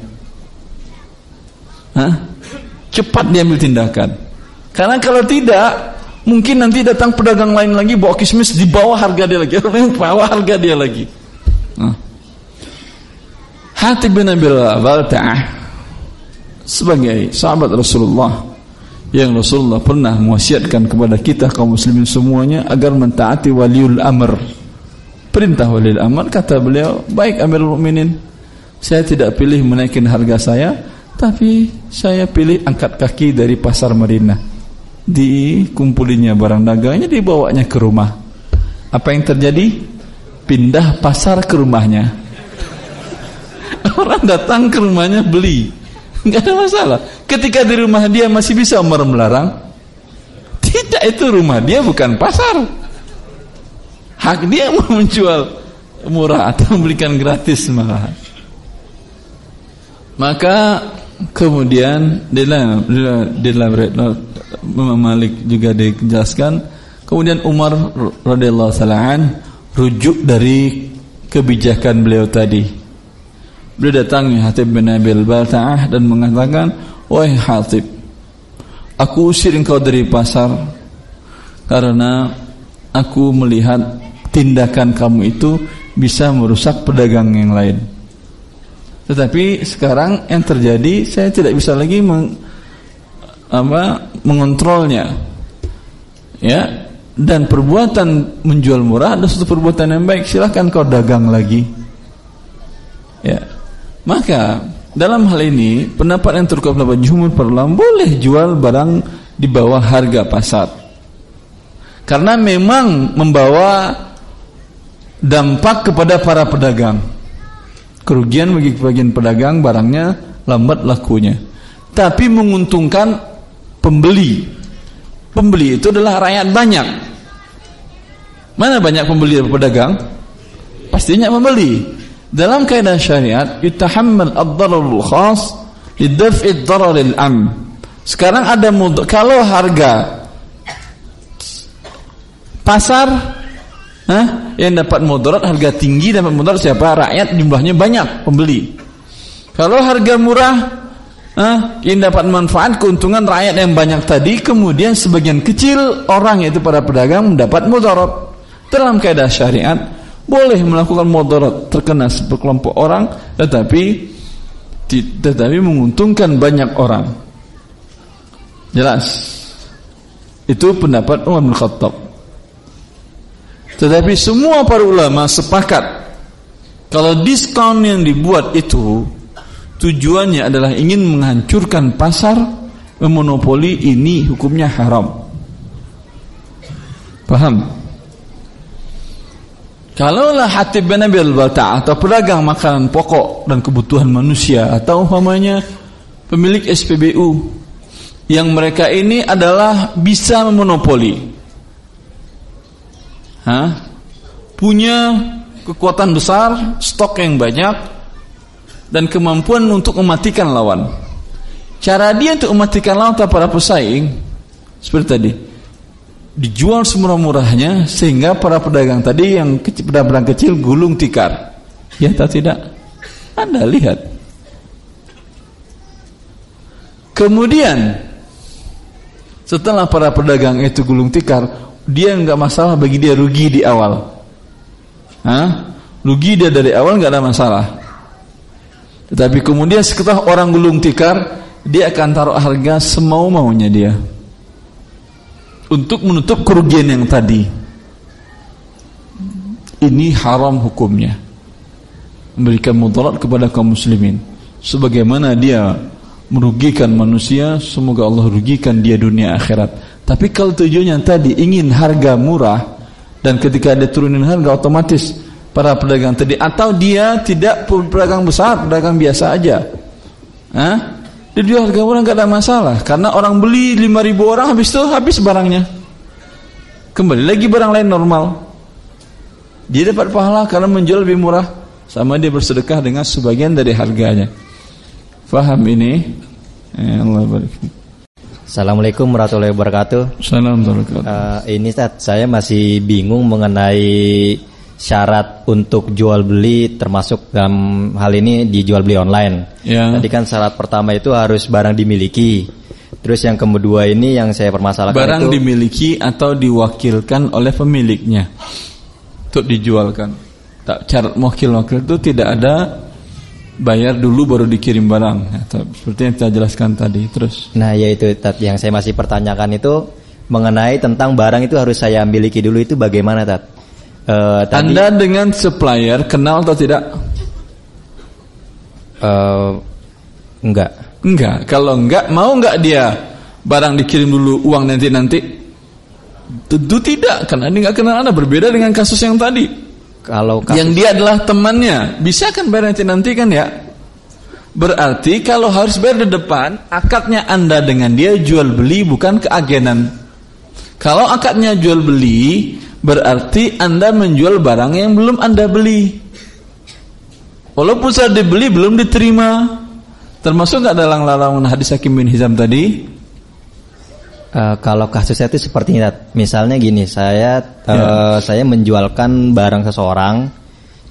Hah? Cepat dia ambil tindakan. Karena kalau tidak, mungkin nanti datang pedagang lain lagi bawa kismis di bawah harga dia lagi, bawah harga dia lagi. Hah? Hatib bin Abil Balta'ah sebagai sahabat Rasulullah yang Rasulullah pernah mewasiatkan kepada kita kaum muslimin semuanya agar mentaati waliul amr. Perintah waliul amr kata beliau, "Baik Amirul Mukminin, saya tidak pilih menaikkan harga saya, tapi saya pilih angkat kaki dari pasar Madinah. Dikumpulinya barang dagangnya dibawanya ke rumah. Apa yang terjadi? Pindah pasar ke rumahnya Orang datang ke rumahnya beli. Enggak ada masalah. Ketika di rumah dia masih bisa Umar melarang. Tidak itu rumah dia bukan pasar. Hak dia mau menjual murah atau membelikan gratis malah. Maka kemudian dalam dalam Imam Malik juga dijelaskan kemudian Umar radhiyallahu taala rujuk dari kebijakan beliau tadi Beliau datangi Hatib bin Abil Balta'ah dan mengatakan, Wahai Hatib, aku usir engkau dari pasar karena aku melihat tindakan kamu itu bisa merusak pedagang yang lain. Tetapi sekarang yang terjadi saya tidak bisa lagi meng, apa, mengontrolnya. Ya, dan perbuatan menjual murah adalah suatu perbuatan yang baik. Silahkan kau dagang lagi. Ya, maka dalam hal ini pendapat yang terkuat pendapat jumhur perlam boleh jual barang di bawah harga pasar. Karena memang membawa dampak kepada para pedagang. Kerugian bagi bagian pedagang barangnya lambat lakunya. Tapi menguntungkan pembeli. Pembeli itu adalah rakyat banyak. Mana banyak pembeli dan pedagang? Pastinya pembeli. Dalam kaidah syariat, yutahammal ad-dararul khas lidaf'i ad-dararil am. Sekarang ada kalau harga pasar huh, yang dapat mudarat harga tinggi dapat mudarat siapa? Rakyat jumlahnya banyak pembeli. Kalau harga murah huh, yang dapat manfaat keuntungan rakyat yang banyak tadi kemudian sebagian kecil orang yaitu para pedagang mendapat mudarat. Dalam kaidah syariat boleh melakukan mudarat terkena sekelompok orang tetapi tetapi menguntungkan banyak orang jelas itu pendapat Umar bin Khattab tetapi semua para ulama sepakat kalau diskon yang dibuat itu tujuannya adalah ingin menghancurkan pasar memonopoli ini hukumnya haram paham Kalaulah hati bin Abi al-Balta' atau pedagang makanan pokok dan kebutuhan manusia atau umpamanya pemilik SPBU yang mereka ini adalah bisa memonopoli. Hah? Punya kekuatan besar, stok yang banyak dan kemampuan untuk mematikan lawan. Cara dia untuk mematikan lawan atau para pesaing seperti tadi dijual semurah-murahnya sehingga para pedagang tadi yang kecil, pedagang kecil gulung tikar. Ya atau tidak? Anda lihat. Kemudian setelah para pedagang itu gulung tikar, dia nggak masalah bagi dia rugi di awal. Hah? Rugi dia dari awal nggak ada masalah. Tetapi kemudian setelah orang gulung tikar, dia akan taruh harga semau maunya dia untuk menutup kerugian yang tadi. Ini haram hukumnya. Memberikan mudarat kepada kaum muslimin. Sebagaimana dia merugikan manusia, semoga Allah rugikan dia dunia akhirat. Tapi kalau tujuannya tadi ingin harga murah dan ketika dia turunin harga otomatis para pedagang tadi atau dia tidak pedagang besar, pedagang biasa aja. Hah? Dijual harga murah nggak ada masalah karena orang beli 5000 orang habis itu habis barangnya. Kembali lagi barang lain normal. Dia dapat pahala karena menjual lebih murah sama dia bersedekah dengan sebagian dari harganya. Faham ini? Eh, Allah barik. Assalamualaikum warahmatullahi wabarakatuh. Assalamualaikum. Uh, ini Ustaz, saya masih bingung mengenai syarat untuk jual beli termasuk dalam hal ini dijual beli online. Ya. Tadi kan syarat pertama itu harus barang dimiliki. Terus yang kedua ini yang saya permasalahkan barang itu dimiliki atau diwakilkan oleh pemiliknya untuk dijualkan. Tak syarat wakil-wakil itu tidak ada bayar dulu baru dikirim barang ya, seperti yang saya jelaskan tadi terus nah yaitu yang saya masih pertanyakan itu mengenai tentang barang itu harus saya miliki dulu itu bagaimana tat Uh, tadi, Anda dengan supplier kenal atau tidak? Uh, enggak. Enggak. Kalau enggak, mau enggak dia barang dikirim dulu uang nanti nanti? Tentu tidak, karena ini enggak kenal Anda. Berbeda dengan kasus yang tadi. Kalau kasus yang dia adalah temannya, bisa kan bayar nanti nanti kan ya? Berarti kalau harus bayar di depan, akadnya Anda dengan dia jual beli bukan keagenan. Kalau akadnya jual beli, berarti Anda menjual barang yang belum Anda beli. Walaupun sudah dibeli belum diterima. Termasuk nggak dalam larangan hadis Hakim bin Hizam tadi? Uh, kalau kasusnya itu seperti ini, misalnya gini, saya uh, ya. saya menjualkan barang seseorang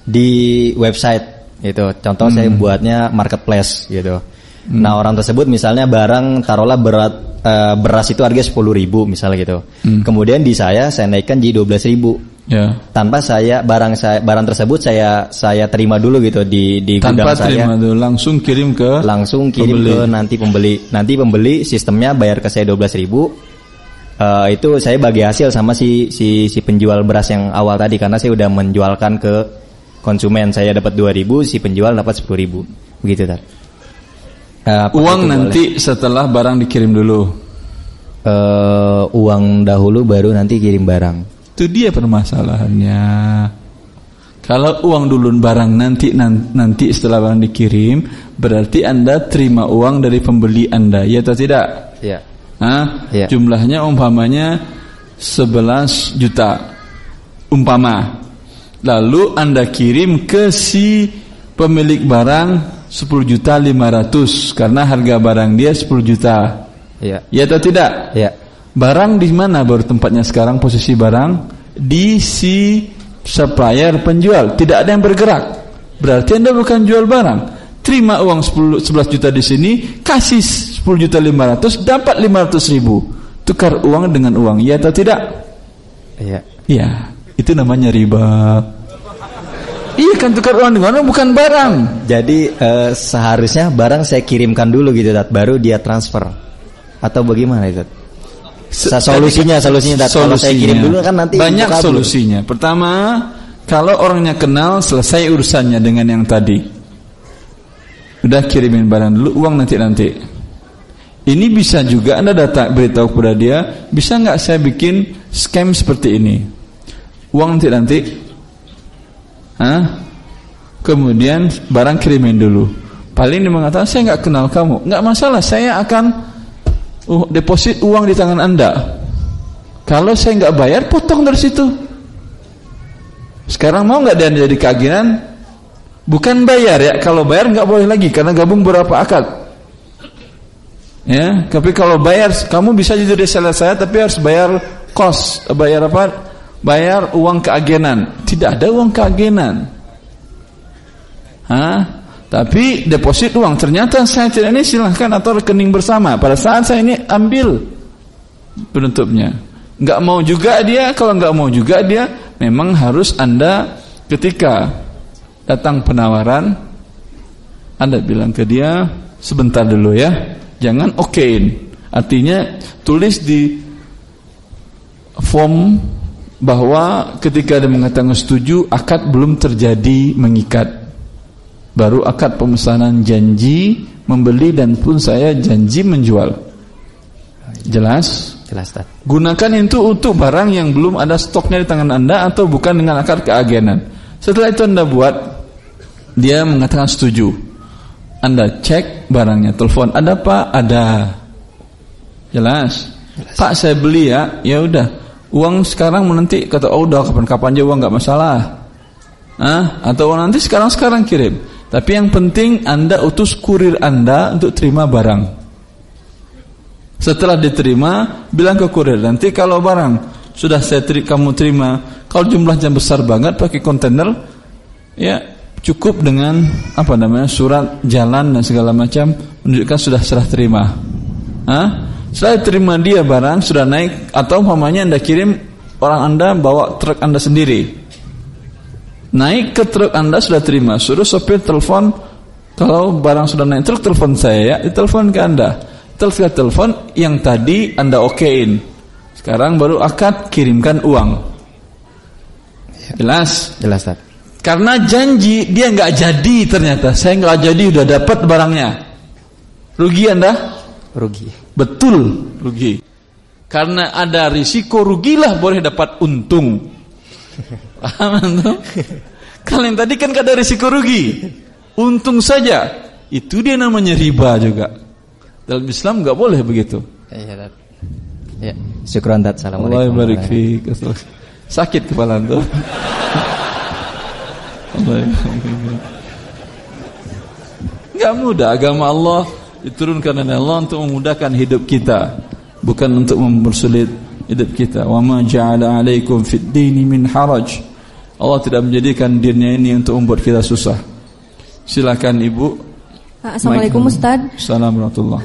di website, gitu. Contoh hmm. saya buatnya marketplace, gitu. Hmm. Nah orang tersebut misalnya barang taruhlah berat uh, beras itu harga sepuluh ribu misalnya gitu. Hmm. Kemudian di saya saya naikkan jadi dua belas ribu. Ya. Tanpa saya barang saya barang tersebut saya saya terima dulu gitu di di Tanpa gudang terima saya. Dulu, langsung kirim ke langsung kirim pembeli. ke nanti pembeli. Nanti pembeli sistemnya bayar ke saya dua belas ribu. Uh, itu saya bagi hasil sama si si si penjual beras yang awal tadi karena saya udah menjualkan ke konsumen saya dapat dua ribu si penjual dapat sepuluh ribu begitu tadi. Uh, uang nanti boleh? setelah barang dikirim dulu. Uh, uang dahulu baru nanti kirim barang. Itu dia permasalahannya. Kalau uang dulu barang nanti nanti setelah barang dikirim, berarti Anda terima uang dari pembeli Anda, ya atau tidak? Ya. Hah? ya. Jumlahnya umpamanya 11 juta. Umpama. Lalu Anda kirim ke si pemilik barang 10 juta 500 karena harga barang dia 10 juta. Ya. Ya atau tidak? Ya. Barang di mana baru tempatnya sekarang posisi barang di si supplier penjual, tidak ada yang bergerak. Berarti Anda bukan jual barang. Terima uang 10, 11 juta di sini, kasih 10 juta 500, dapat 500 ribu. Tukar uang dengan uang, ya atau tidak? Iya. Iya, itu namanya riba. Iya kan tukar uang dengan uang bukan barang. Jadi uh, seharusnya barang saya kirimkan dulu gitu Tat, baru dia transfer. Atau bagaimana itu? Solusinya, solusinya Tat. Kalau saya kirim dulu kan nanti banyak solusinya. Pertama, kalau orangnya kenal selesai urusannya dengan yang tadi. Udah kirimin barang dulu, uang nanti nanti. Ini bisa juga Anda datang beritahu kepada dia, bisa nggak saya bikin scam seperti ini? Uang nanti nanti. Hah? Kemudian barang kirimin dulu. Paling dia mengatakan saya nggak kenal kamu, nggak masalah, saya akan deposit uang di tangan Anda. Kalau saya nggak bayar, potong dari situ. Sekarang mau nggak dia jadi keaginan? Bukan bayar ya, kalau bayar nggak boleh lagi karena gabung berapa akad. Ya, tapi kalau bayar kamu bisa jadi reseller saya tapi harus bayar kos, bayar apa? Bayar uang keagenan. Tidak ada uang keagenan. Hah? Tapi deposit uang ternyata saya tidak ini silahkan atau rekening bersama. Pada saat saya ini ambil penutupnya. Enggak mau juga dia, kalau enggak mau juga dia memang harus Anda ketika datang penawaran Anda bilang ke dia sebentar dulu ya jangan okein. Artinya tulis di form bahwa ketika dia mengatakan setuju akad belum terjadi mengikat. Baru akad pemesanan janji membeli dan pun saya janji menjual. Jelas? Jelas, Tad. Gunakan itu untuk barang yang belum ada stoknya di tangan Anda atau bukan dengan akad keagenan. Setelah itu Anda buat dia mengatakan setuju. Anda cek barangnya, telepon, ada Pak? Ada. Jelas. Jelas. Pak saya beli ya, ya udah. Uang sekarang menanti kata oh udah kapan-kapan aja uang nggak masalah. Ah, atau uang nanti sekarang-sekarang kirim. Tapi yang penting Anda utus kurir Anda untuk terima barang. Setelah diterima, bilang ke kurir nanti kalau barang sudah saya teri kamu terima, kalau jumlahnya besar banget pakai kontainer, ya cukup dengan apa namanya surat jalan dan segala macam menunjukkan sudah serah terima. Hah? Setelah terima dia barang sudah naik atau umpamanya anda kirim orang anda bawa truk anda sendiri. Naik ke truk anda sudah terima, suruh sopir telepon kalau barang sudah naik truk telepon saya ya, ditelepon ke anda. Telepon telepon yang tadi anda okein. Sekarang baru akad kirimkan uang. Jelas? Jelas, tak? Karena janji dia nggak jadi ternyata. Saya nggak jadi udah dapat barangnya. Rugi Anda? Rugi. Betul, rugi. Karena ada risiko rugilah boleh dapat untung. Paham Kalau yang tadi kan gak ada risiko rugi. Untung saja. Itu dia namanya riba juga. Dalam Islam nggak boleh begitu. Iya, Ya, syukran dat. Assalamualaikum. Allah Sakit kepala tuh. Enggak mudah agama Allah diturunkan oleh Allah untuk memudahkan hidup kita, bukan untuk mempersulit hidup kita. Wa ma ja'ala 'alaikum fid dini min haraj. Allah tidak menjadikan dinnya ini untuk membuat kita susah. Silakan Ibu. Assalamualaikum Ustaz. Assalamualaikum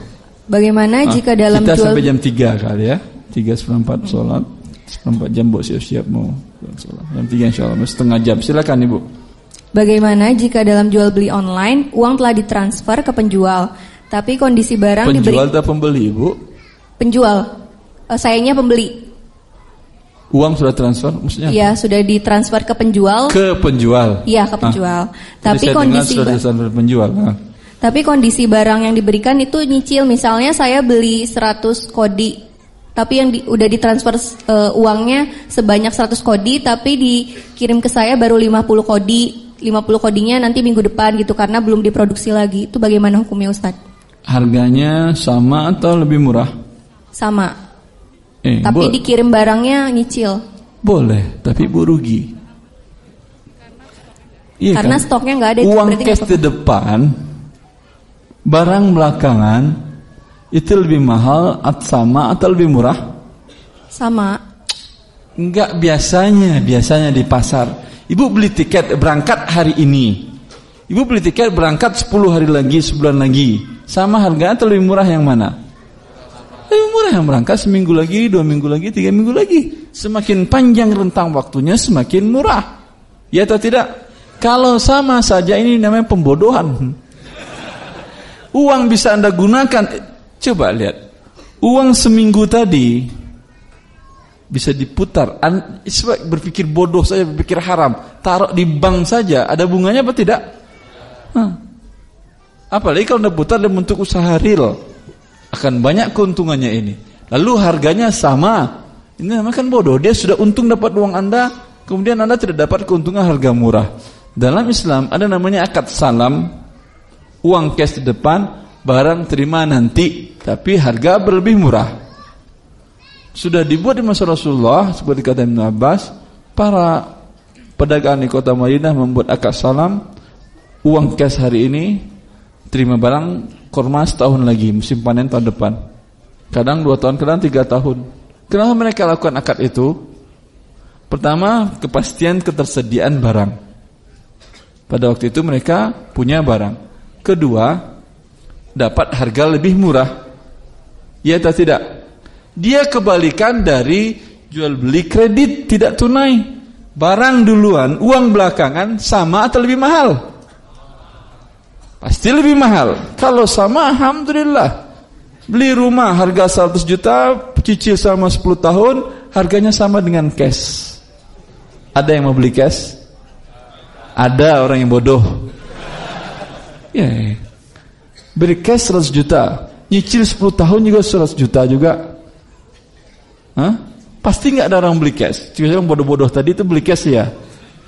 Bagaimana ah, jika dalam kita jual... sampai jam 3 kali ya. 3 seperempat sholat. Seperempat jam buat siap-siap mau sholat. Jam 3 insya Allah. Setengah jam. Silakan Ibu. Bagaimana jika dalam jual beli online uang telah ditransfer ke penjual, tapi kondisi barang penjual diberi Penjual atau pembeli, Bu? Penjual. Uh, sayanya pembeli. Uang sudah transfer maksudnya? Iya, sudah ditransfer ke penjual. Ke penjual. Iya, ke ah. penjual. Ah. Tapi kondisi sudah ditransfer penjual. Ah. Tapi kondisi barang yang diberikan itu nyicil. Misalnya saya beli 100 kodi tapi yang di, udah ditransfer uh, uangnya sebanyak 100 kodi tapi dikirim ke saya baru 50 kodi 50 kodinya nanti minggu depan gitu karena belum diproduksi lagi. Itu bagaimana hukumnya Ustaz? Harganya sama atau lebih murah? Sama. Eh, tapi dikirim barangnya nyicil. Boleh, tapi bu rugi. Iya karena kan? stoknya nggak ada. Uang cash di depan, barang belakangan itu lebih mahal atau sama atau lebih murah? Sama. Enggak biasanya, biasanya di pasar Ibu beli tiket berangkat hari ini. Ibu beli tiket berangkat 10 hari lagi, sebulan lagi. Sama harga atau lebih murah yang mana? Lebih murah yang berangkat seminggu lagi, dua minggu lagi, tiga minggu lagi. Semakin panjang rentang waktunya semakin murah. Ya atau tidak? Kalau sama saja ini namanya pembodohan. Uang bisa Anda gunakan. Coba lihat. Uang seminggu tadi bisa diputar. An, berpikir bodoh saja, berpikir haram. Taruh di bank saja, ada bunganya apa tidak? Hah. Apalagi kalau Anda putar dalam bentuk usaha real. Akan banyak keuntungannya ini. Lalu harganya sama. Ini namanya kan bodoh. Dia sudah untung dapat uang Anda, kemudian Anda tidak dapat keuntungan harga murah. Dalam Islam ada namanya akad salam, uang cash di depan, barang terima nanti, tapi harga berlebih murah. Sudah dibuat di masa Rasulullah, seperti kata Ibn Abbas, para pedagang di kota Madinah membuat akad salam, uang cash hari ini, terima barang korma setahun lagi, musim panen tahun depan. Kadang dua tahun, kadang tiga tahun. Kenapa mereka lakukan akad itu? Pertama, kepastian ketersediaan barang. Pada waktu itu mereka punya barang. Kedua, dapat harga lebih murah. Ya atau tidak? Dia kebalikan dari jual beli kredit tidak tunai. Barang duluan, uang belakangan sama atau lebih mahal? Pasti lebih mahal. Kalau sama, alhamdulillah. Beli rumah harga 100 juta, cicil sama 10 tahun, harganya sama dengan cash. Ada yang mau beli cash? Ada orang yang bodoh. Ya, ya. Beri cash 100 juta, nyicil 10 tahun juga 100 juta juga. Hah? Pasti nggak ada orang beli cash. Cuma yang bodoh-bodoh tadi itu beli cash ya.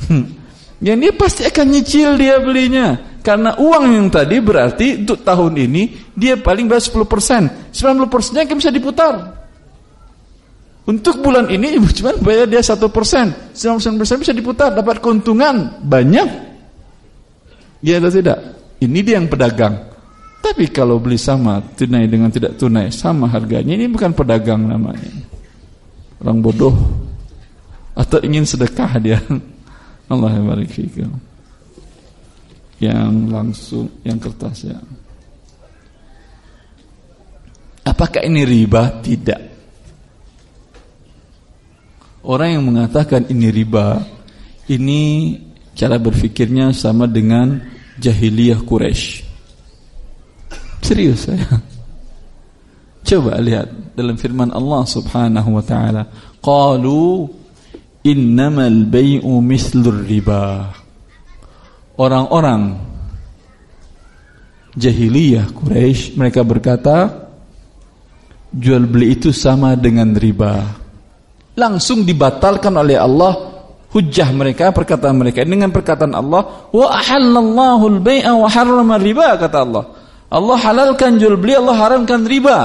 Hmm. Ya dia pasti akan nyicil dia belinya. Karena uang yang tadi berarti untuk tahun ini dia paling bayar 10%. 90%-nya kan bisa diputar. Untuk bulan ini ibu cuma bayar dia satu persen, sembilan persen bisa diputar, dapat keuntungan banyak. Ya atau tidak? Ini dia yang pedagang. Tapi kalau beli sama tunai dengan tidak tunai sama harganya, ini bukan pedagang namanya. Orang bodoh atau ingin sedekah dia. Allah barik fikum. Yang langsung, yang kertas ya. Apakah ini riba? Tidak. Orang yang mengatakan ini riba, ini cara berfikirnya sama dengan jahiliyah Quraisy. Serius saya. Coba lihat dalam firman Allah Subhanahu wa taala, qalu innamal bai'u mislur riba. Orang-orang jahiliyah Quraisy mereka berkata jual beli itu sama dengan riba. Langsung dibatalkan oleh Allah hujah mereka perkataan mereka. Dengan perkataan Allah wa ahallallahu al-bai'a wa harrama riba kata Allah. Allah halalkan jual beli Allah haramkan riba.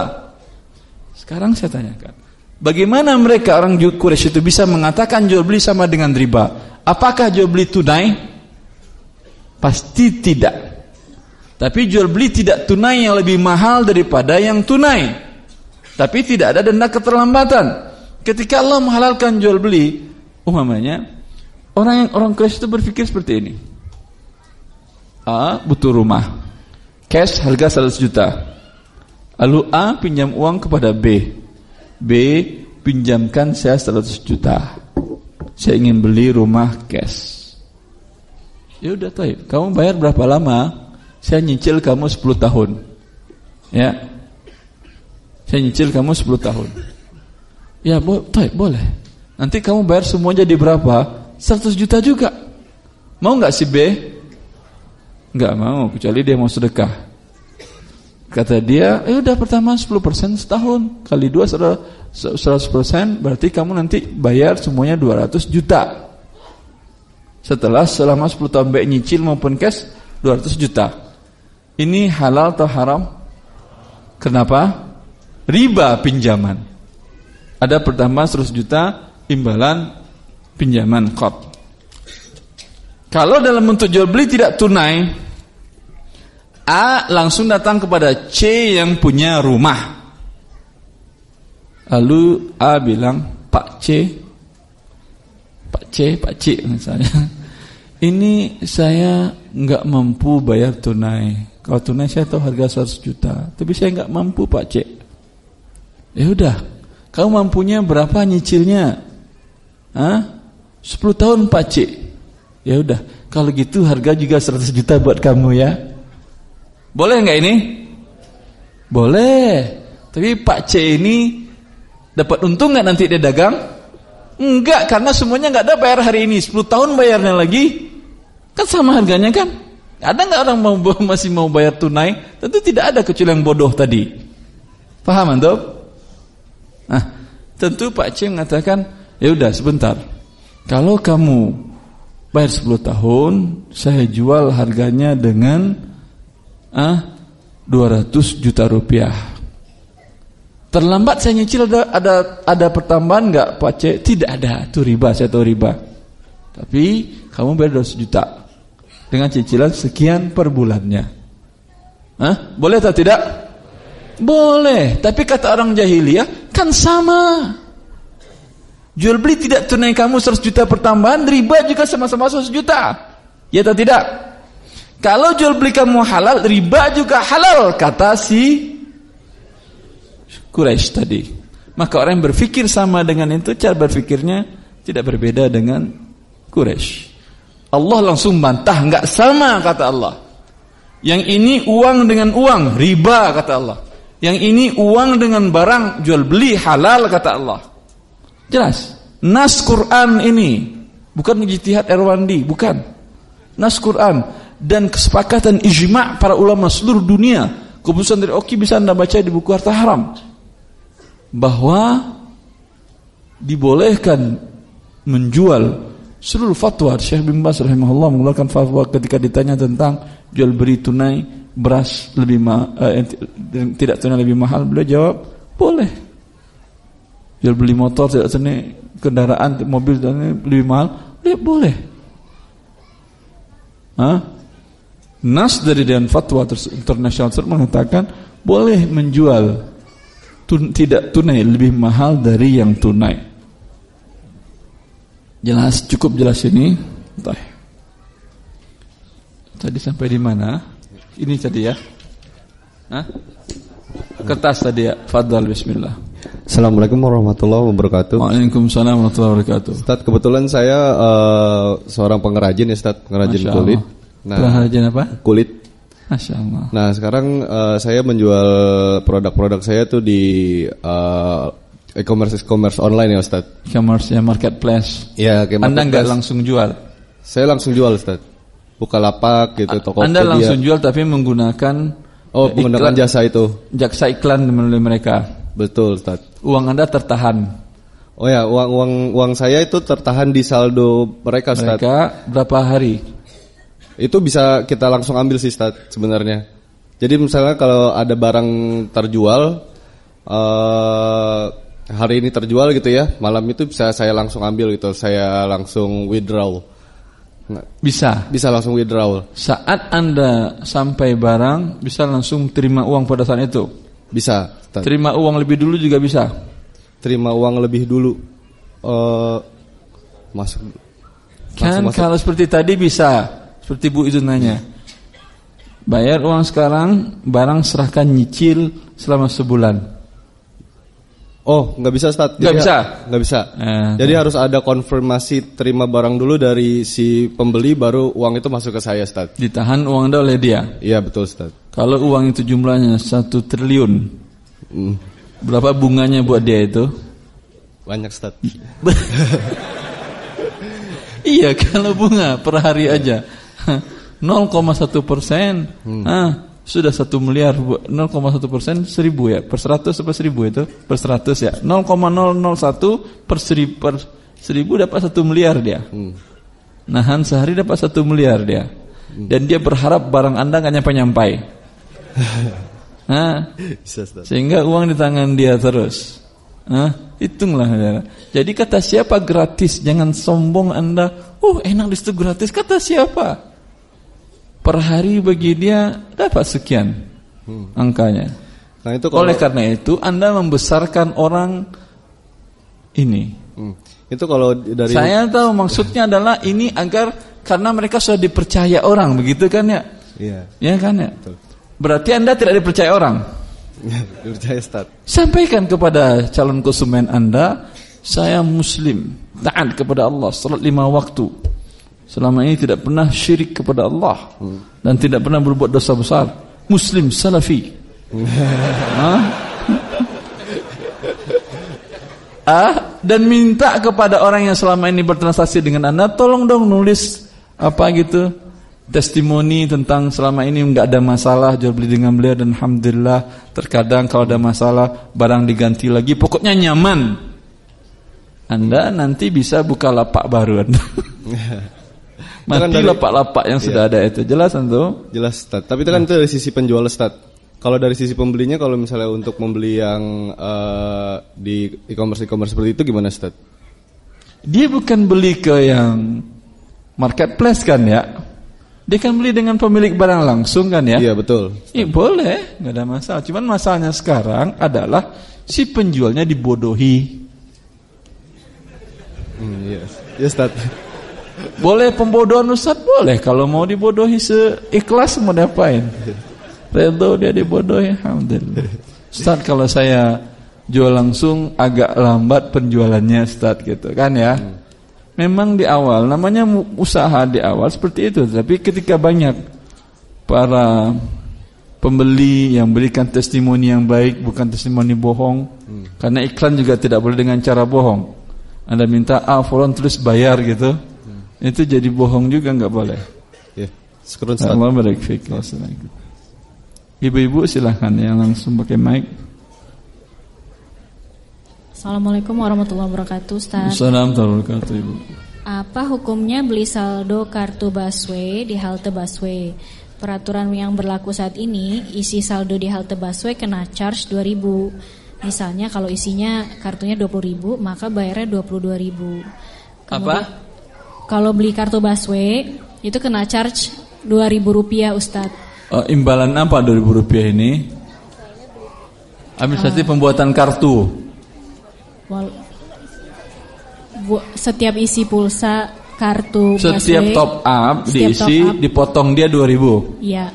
Sekarang saya tanyakan bagaimana mereka orang Quraisy itu bisa mengatakan jual beli sama dengan riba? Apakah jual beli tunai pasti tidak tapi jual beli tidak tunai yang lebih mahal daripada yang tunai tapi tidak ada denda keterlambatan Ketika Allah menghalalkan jual beli, umpamanya orang yang orang Quraisy itu berpikir seperti ini. A butuh rumah, cash harga 100 juta. Lalu A pinjam uang kepada B. B pinjamkan saya 100 juta. Saya ingin beli rumah cash. Ya udah tahu. Kamu bayar berapa lama? Saya nyicil kamu 10 tahun. Ya. Saya nyicil kamu 10 tahun. Ya bo taib, boleh. Nanti kamu bayar semua jadi berapa? 100 juta juga. Mau nggak si B? Nggak mau, kecuali dia mau sedekah. Kata dia, eh udah pertama 10% setahun kali dua 100% berarti kamu nanti bayar semuanya 200 juta. Setelah selama 10 tahun baik nyicil maupun cash 200 juta. Ini halal atau haram? Kenapa? Riba pinjaman. Ada pertama 100 juta imbalan pinjaman kot. Kalau dalam bentuk jual beli tidak tunai, A langsung datang kepada C yang punya rumah. Lalu A bilang, Pak C, Pak C, Pak C misalnya, ini saya nggak mampu bayar tunai. Kalau tunai saya tahu harga 100 juta, tapi saya nggak mampu Pak C. Ya udah, kamu mampunya berapa nyicilnya? Hah? 10 tahun Pak Cik. Ya udah, kalau gitu harga juga 100 juta buat kamu ya. Boleh nggak ini? Boleh. Tapi Pak C ini dapat untung nggak nanti dia dagang? Enggak, karena semuanya nggak ada bayar hari ini. 10 tahun bayarnya lagi. Kan sama harganya kan? Ada nggak orang mau masih mau bayar tunai? Tentu tidak ada kecuali yang bodoh tadi. Paham antum? Nah, tentu Pak C mengatakan, ya udah sebentar. Kalau kamu bayar 10 tahun, saya jual harganya dengan ah 200 juta rupiah. Terlambat saya nyicil ada ada, ada pertambahan nggak Pak C? Tidak ada, itu riba, saya tahu riba. Tapi kamu bayar 200 juta dengan cicilan sekian per bulannya. Hah? Boleh atau tidak? Boleh, tapi kata orang jahiliyah kan sama. Jual beli tidak tunai kamu 100 juta pertambahan, riba juga sama-sama 100 juta. Ya atau tidak? Kalau jual beli kamu halal, riba juga halal kata si Quraisy tadi. Maka orang yang berpikir sama dengan itu cara berpikirnya tidak berbeda dengan Quraisy. Allah langsung bantah, enggak sama kata Allah. Yang ini uang dengan uang, riba kata Allah. Yang ini uang dengan barang jual beli halal kata Allah. Jelas. Nas Quran ini bukan ijtihad Erwandi, bukan. Nas Quran dan kesepakatan ijma' para ulama seluruh dunia. Keputusan dari Oki bisa Anda baca di buku Harta Haram. Bahwa dibolehkan menjual seluruh fatwa Syekh bin Bas rahimahullah mengeluarkan fatwa ketika ditanya tentang jual beli tunai beras lebih ma eh, tidak tunai lebih mahal beliau jawab boleh jual beli motor tidak tunai kendaraan mobil dan lebih mahal beliau boleh Hah? Nas dari Dewan Fatwa Internasional mengatakan boleh menjual tun tidak tunai lebih mahal dari yang tunai. Jelas cukup jelas ini. Tadi sampai di mana? Ini tadi ya. Hah? Kertas tadi ya. Fadal bismillah. Assalamualaikum warahmatullahi wabarakatuh. Waalaikumsalam warahmatullahi wabarakatuh. Ustaz, kebetulan saya uh, seorang pengrajin ya Ustaz, pengrajin Masya kulit. Allah. Nah, pengrajin apa? Kulit. Masya Allah. Nah, sekarang uh, saya menjual produk-produk saya tuh di uh, e-commerce e-commerce online ya Ustaz. E-commerce ya marketplace. Iya, kayak Anda nggak langsung jual? Saya langsung jual Ustaz. Buka lapak gitu, toko Anda langsung jual tapi menggunakan Oh, menggunakan jasa itu. Jaksa iklan melalui mereka. Betul, Ustaz. Uang Anda tertahan. Oh ya, uang uang uang saya itu tertahan di saldo mereka, Ustaz. Mereka berapa hari? Itu bisa kita langsung ambil sih, Ustaz, sebenarnya. Jadi misalnya kalau ada barang terjual uh, hari ini terjual gitu ya, malam itu bisa saya langsung ambil gitu, saya langsung withdraw. Nah, bisa. Bisa langsung withdraw. Saat Anda sampai barang, bisa langsung terima uang pada saat itu. Bisa. Ustaz. Terima uang lebih dulu juga bisa. Terima uang lebih dulu. Uh, masuk. Kan masuk. kalau seperti tadi bisa. Seperti Bu itu nanya. Bayar uang sekarang, barang serahkan nyicil selama sebulan. Oh, nggak bisa Ustaz. Nggak bisa. Nggak bisa. Eh, Jadi harus ada konfirmasi terima barang dulu dari si pembeli baru uang itu masuk ke saya Ustaz. Ditahan uang Anda oleh dia. Iya, betul Ustaz. Kalau uang itu jumlahnya satu triliun. Hmm. Berapa bunganya buat dia itu? Banyak Ustaz. iya, kalau bunga per hari aja 0,1 persen. Hmm. Ah, sudah satu miliar 0,1 persen seribu ya per seratus apa seribu itu per seratus ya 0,001 per seribu, per seribu dapat satu miliar dia hmm. nahan sehari dapat satu miliar dia hmm. dan dia berharap barang anda nggak nyampe nyampai nah, sehingga uang di tangan dia terus Nah, hitunglah saudara. Jadi kata siapa gratis, jangan sombong anda. Oh enak di situ gratis. Kata siapa? Per hari bagi dia dapat sekian hmm. angkanya. Nah, itu kalau, Oleh karena itu Anda membesarkan orang ini. Hmm. Itu kalau dari Saya tahu maksudnya adalah ini agar karena mereka sudah dipercaya orang, begitu kan ya? Iya. Ya kan ya? Betul. Berarti Anda tidak dipercaya orang. dipercaya Ustaz. Sampaikan kepada calon konsumen Anda, saya muslim, taat kepada Allah, salat lima waktu selama ini tidak pernah syirik kepada Allah hmm. dan tidak pernah berbuat dosa besar. Muslim salafi. ah dan minta kepada orang yang selama ini bertransaksi dengan Anda tolong dong nulis apa gitu testimoni tentang selama ini nggak ada masalah jual beli dengan beliau dan alhamdulillah terkadang kalau ada masalah barang diganti lagi pokoknya nyaman anda nanti bisa buka lapak baru anda mati lapak-lapak yang sudah iya. ada itu jelas tentu jelas Ustaz tapi itu kan itu dari sisi penjual Ustaz kalau dari sisi pembelinya kalau misalnya untuk membeli yang uh, di e-commerce e-commerce seperti itu gimana Ustaz dia bukan beli ke yang marketplace kan ya dia kan beli dengan pemilik barang langsung kan ya? Iya betul. Iya boleh, nggak ada masalah. Cuman masalahnya sekarang adalah si penjualnya dibodohi. Hmm, yes. Yes, Ustaz. Boleh pembodohan Ustaz? Boleh. Kalau mau dibodohi seikhlas mau diapain? Redo dia dibodohi, Alhamdulillah. Ustaz kalau saya jual langsung agak lambat penjualannya Ustaz gitu kan ya. Hmm. Memang di awal namanya usaha di awal seperti itu, tapi ketika banyak para pembeli yang berikan testimoni yang baik bukan testimoni bohong hmm. karena iklan juga tidak boleh dengan cara bohong. Anda minta ah terus bayar gitu. Itu jadi bohong juga nggak boleh. Ya, yeah. Allah barik Ibu-ibu silahkan yang langsung pakai mic. Assalamualaikum warahmatullahi wabarakatuh Ustaz Assalamualaikum warahmatullahi wabarakatuh Ibu Apa hukumnya beli saldo kartu busway di halte busway Peraturan yang berlaku saat ini Isi saldo di halte busway kena charge 2000 Misalnya kalau isinya kartunya 20.000 maka bayarnya 22.000 Apa? Kalau beli kartu busway itu kena charge 2.000 rupiah Ustaz uh, Imbalan apa 2.000 rupiah ini? Administrasi uh, pembuatan kartu. Wal bu, setiap isi pulsa kartu setiap busway, top up setiap diisi top up, dipotong dia 2000 iya.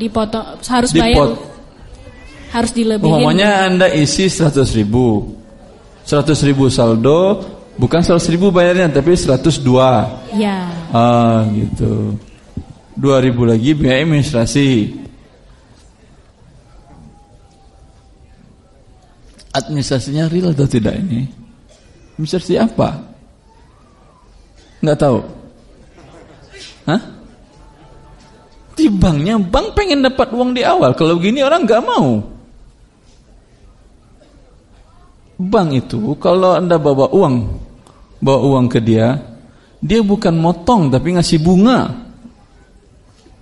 Dipotong harus Dipot bayar harus dilebihin. Umumnya anda isi 100 ribu. 100 ribu saldo bukan 100 ribu bayarnya tapi 102 ya ah gitu 2000 lagi biaya administrasi administrasinya real atau tidak ini? Administrasi apa? Nggak tahu. Hah? Di banknya, bank pengen dapat uang di awal. Kalau begini orang nggak mau. Bank itu kalau anda bawa uang, bawa uang ke dia, dia bukan motong tapi ngasih bunga.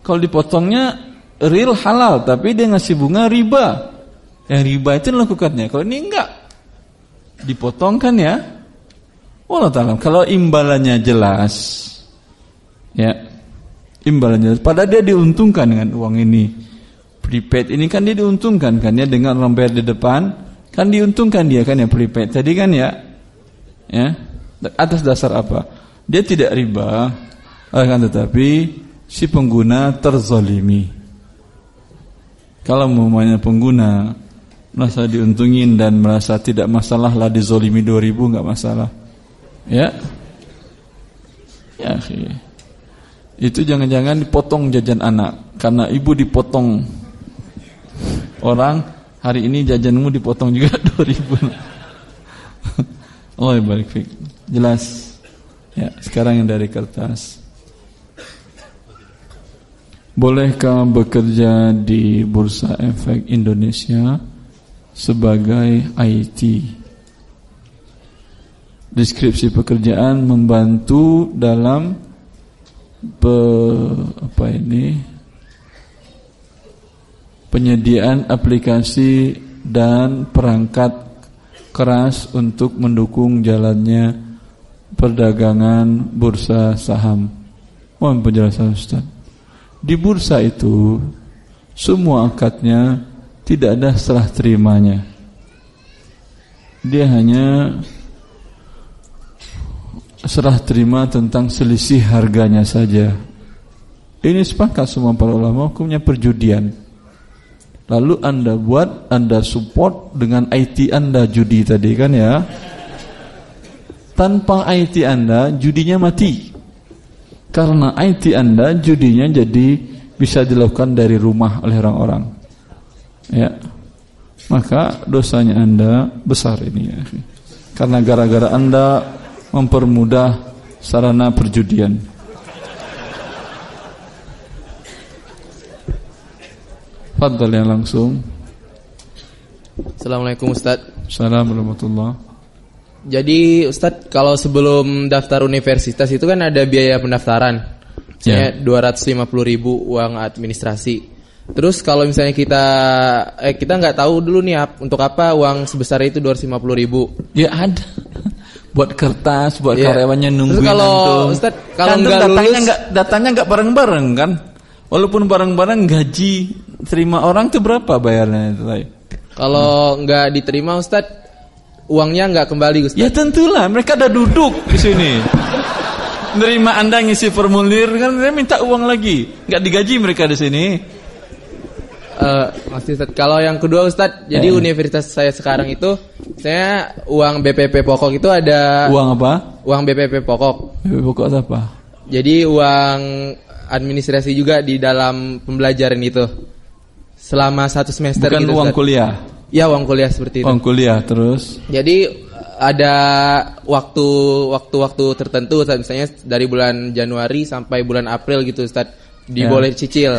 Kalau dipotongnya real halal, tapi dia ngasih bunga riba. Yang riba itu lakukannya. Kalau ini enggak dipotongkan ya. Allah taala. Kalau imbalannya jelas, ya imbalannya. Padahal dia diuntungkan dengan uang ini. Prepaid ini kan dia diuntungkan kan ya dengan orang bayar di depan kan diuntungkan dia kan ya prepaid. Tadi kan ya, ya atas dasar apa? Dia tidak riba, akan tetapi si pengguna terzolimi. Kalau umpamanya pengguna merasa diuntungin dan merasa tidak masalah lah dizolimi 2000 nggak masalah. Ya? Ya itu jangan-jangan dipotong jajan anak. Karena ibu dipotong orang hari ini jajanmu dipotong juga 2000 oh ya baik fik jelas ya sekarang yang dari kertas Bolehkah bekerja di Bursa Efek Indonesia? sebagai IT. Deskripsi pekerjaan membantu dalam pe, apa ini penyediaan aplikasi dan perangkat keras untuk mendukung jalannya perdagangan bursa saham. Mohon penjelasan Ustaz. Di bursa itu semua akadnya tidak ada serah terimanya. Dia hanya serah terima tentang selisih harganya saja. Ini sepakat semua para ulama hukumnya perjudian. Lalu anda buat, anda support dengan IT anda judi tadi kan ya. Tanpa IT Anda, judinya mati. Karena IT Anda, judinya jadi bisa dilakukan dari rumah oleh orang-orang. Ya. Maka dosanya Anda besar ini ya. Karena gara-gara Anda mempermudah sarana perjudian. Fadal yang langsung. Assalamualaikum Ustaz. Assalamualaikum warahmatullahi Jadi Ustaz kalau sebelum daftar universitas itu kan ada biaya pendaftaran. Misalnya yeah. 250 ribu uang administrasi. Terus kalau misalnya kita eh kita nggak tahu dulu nih untuk apa uang sebesar itu 250 ribu. Ya ada. buat kertas, buat yeah. karyawannya nungguin Terus kalau Ustaz kalau nggak datanya nggak datanya nggak bareng-bareng kan? Walaupun bareng-bareng gaji terima orang tuh berapa bayarnya itu? Kalau nggak diterima Ustadz, uangnya nggak kembali Ustadz. Ya tentulah, mereka ada duduk di sini. Nerima Anda ngisi formulir kan dia minta uang lagi. Nggak digaji mereka di sini. Uh, Mas Ustadz, kalau yang kedua Ustadz, eh. jadi universitas saya sekarang itu saya uang BPP pokok itu ada Uang apa? Uang BPP pokok. BPP pokok apa? Jadi uang administrasi juga di dalam pembelajaran itu selama satu semester Bukan gitu, uang kuliah. Ya uang kuliah seperti itu. Uang kuliah terus. Jadi ada waktu waktu-waktu tertentu misalnya dari bulan Januari sampai bulan April gitu Ustaz diboleh ya. cicil.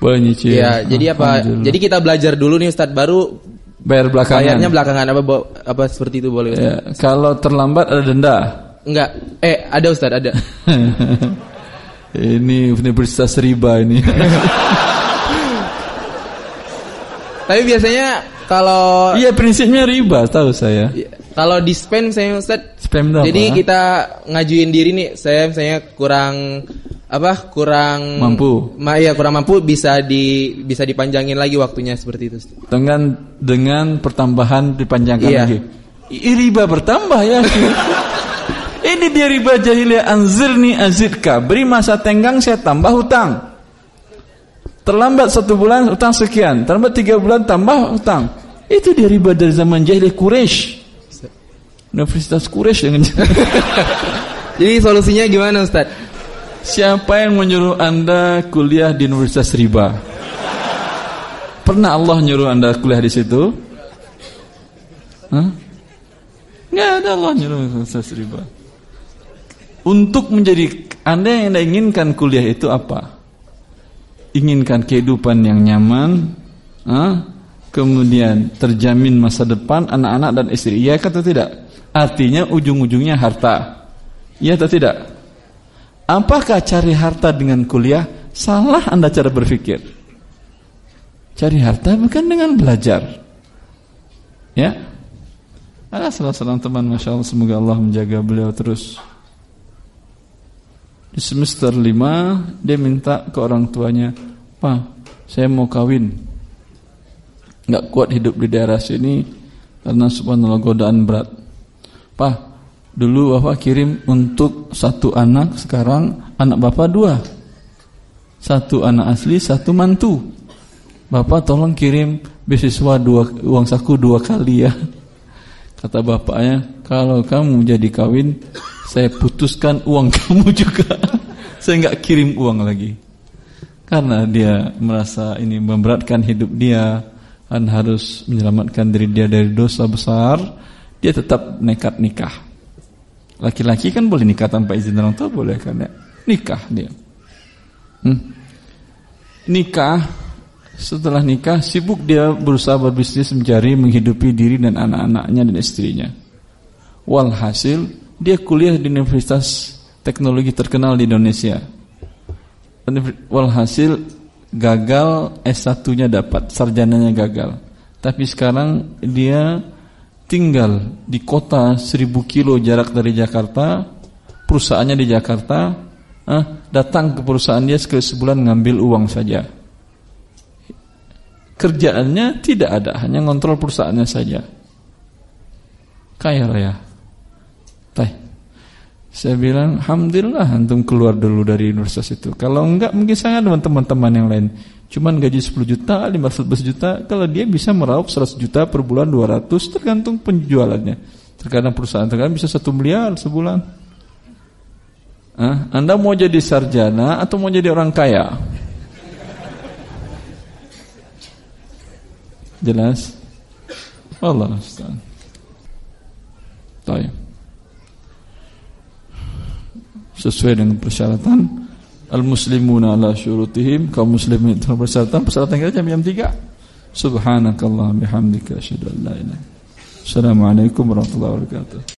Boleh nyicil. Ya, jadi apa? Jadi kita belajar dulu nih Ustaz baru bayar belakangan. Bayarnya belakangan apa apa seperti itu boleh Ustaz. Ya, kalau terlambat ada denda. Enggak. Eh, ada Ustaz, ada. ini universitas riba ini. Tapi biasanya kalau Iya prinsipnya riba tahu saya. Iya. Kalau di spam saya Ustaz. Spam Jadi apa? kita ngajuin diri nih, saya misalnya kurang apa? Kurang mampu. Ma, iya kurang mampu bisa di bisa dipanjangin lagi waktunya seperti itu. Dengan dengan pertambahan dipanjangkan iya. lagi. I, riba bertambah ya. Ini dia riba jahiliyah anzirni azidka. Beri masa tenggang saya tambah hutang. Terlambat satu bulan utang sekian, terlambat tiga bulan tambah utang. Itu dia riba dari zaman jahiliyah Quraisy. Universitas Quraisy dengan Jadi solusinya gimana Ustaz? Siapa yang menyuruh Anda kuliah di universitas riba? Pernah Allah nyuruh Anda kuliah di situ? Hah? Nggak ada Allah nyuruh universitas riba. Untuk menjadi Anda yang inginkan kuliah itu apa? Inginkan kehidupan yang nyaman, ah, kemudian terjamin masa depan anak-anak dan istri. Iya atau tidak? Artinya ujung-ujungnya harta. Iya atau tidak? Apakah cari harta dengan kuliah salah Anda cara berpikir? Cari harta bukan dengan belajar. Ya. Ada salah seorang teman Masya Allah Semoga Allah menjaga beliau terus di semester 5 dia minta ke orang tuanya, "Pak, saya mau kawin." Enggak kuat hidup di daerah sini karena subhanallah godaan berat. Pak, dulu Bapak kirim untuk satu anak, sekarang anak Bapak dua. Satu anak asli, satu mantu. Bapak tolong kirim beasiswa dua uang saku dua kali ya. Kata bapaknya, kalau kamu jadi kawin, saya putuskan uang kamu juga. saya nggak kirim uang lagi. Karena dia merasa ini memberatkan hidup dia dan harus menyelamatkan diri dia dari dosa besar, dia tetap nekat nikah. Laki-laki kan boleh nikah tanpa izin orang tua boleh kan ya? Nikah dia. Hmm. Nikah setelah nikah sibuk dia berusaha berbisnis mencari menghidupi diri dan anak-anaknya dan istrinya. Walhasil dia kuliah di universitas teknologi terkenal di Indonesia. Walhasil gagal S1-nya dapat, sarjananya gagal. Tapi sekarang dia tinggal di kota 1000 kilo jarak dari Jakarta, perusahaannya di Jakarta, eh, datang ke perusahaan dia sekali sebulan ngambil uang saja. Kerjaannya tidak ada, hanya ngontrol perusahaannya saja. Kaya raya. Saya bilang, Alhamdulillah antum keluar dulu dari universitas itu. Kalau enggak mungkin saya dengan teman-teman yang lain. Cuman gaji 10 juta, 15 juta. Kalau dia bisa meraup 100 juta per bulan 200 tergantung penjualannya. Terkadang perusahaan terkadang bisa satu miliar sebulan. Hah? Anda mau jadi sarjana atau mau jadi orang kaya? Jelas? Allah Ustaz. Baik. Sesuai dengan persyaratan. Al-muslimuna ala syurutihim kaum muslimin telah persyaratan persyaratan kita jam jam 3 Subhanakallah bihamdika asyhadu an la ilaha Assalamualaikum warahmatullahi wabarakatuh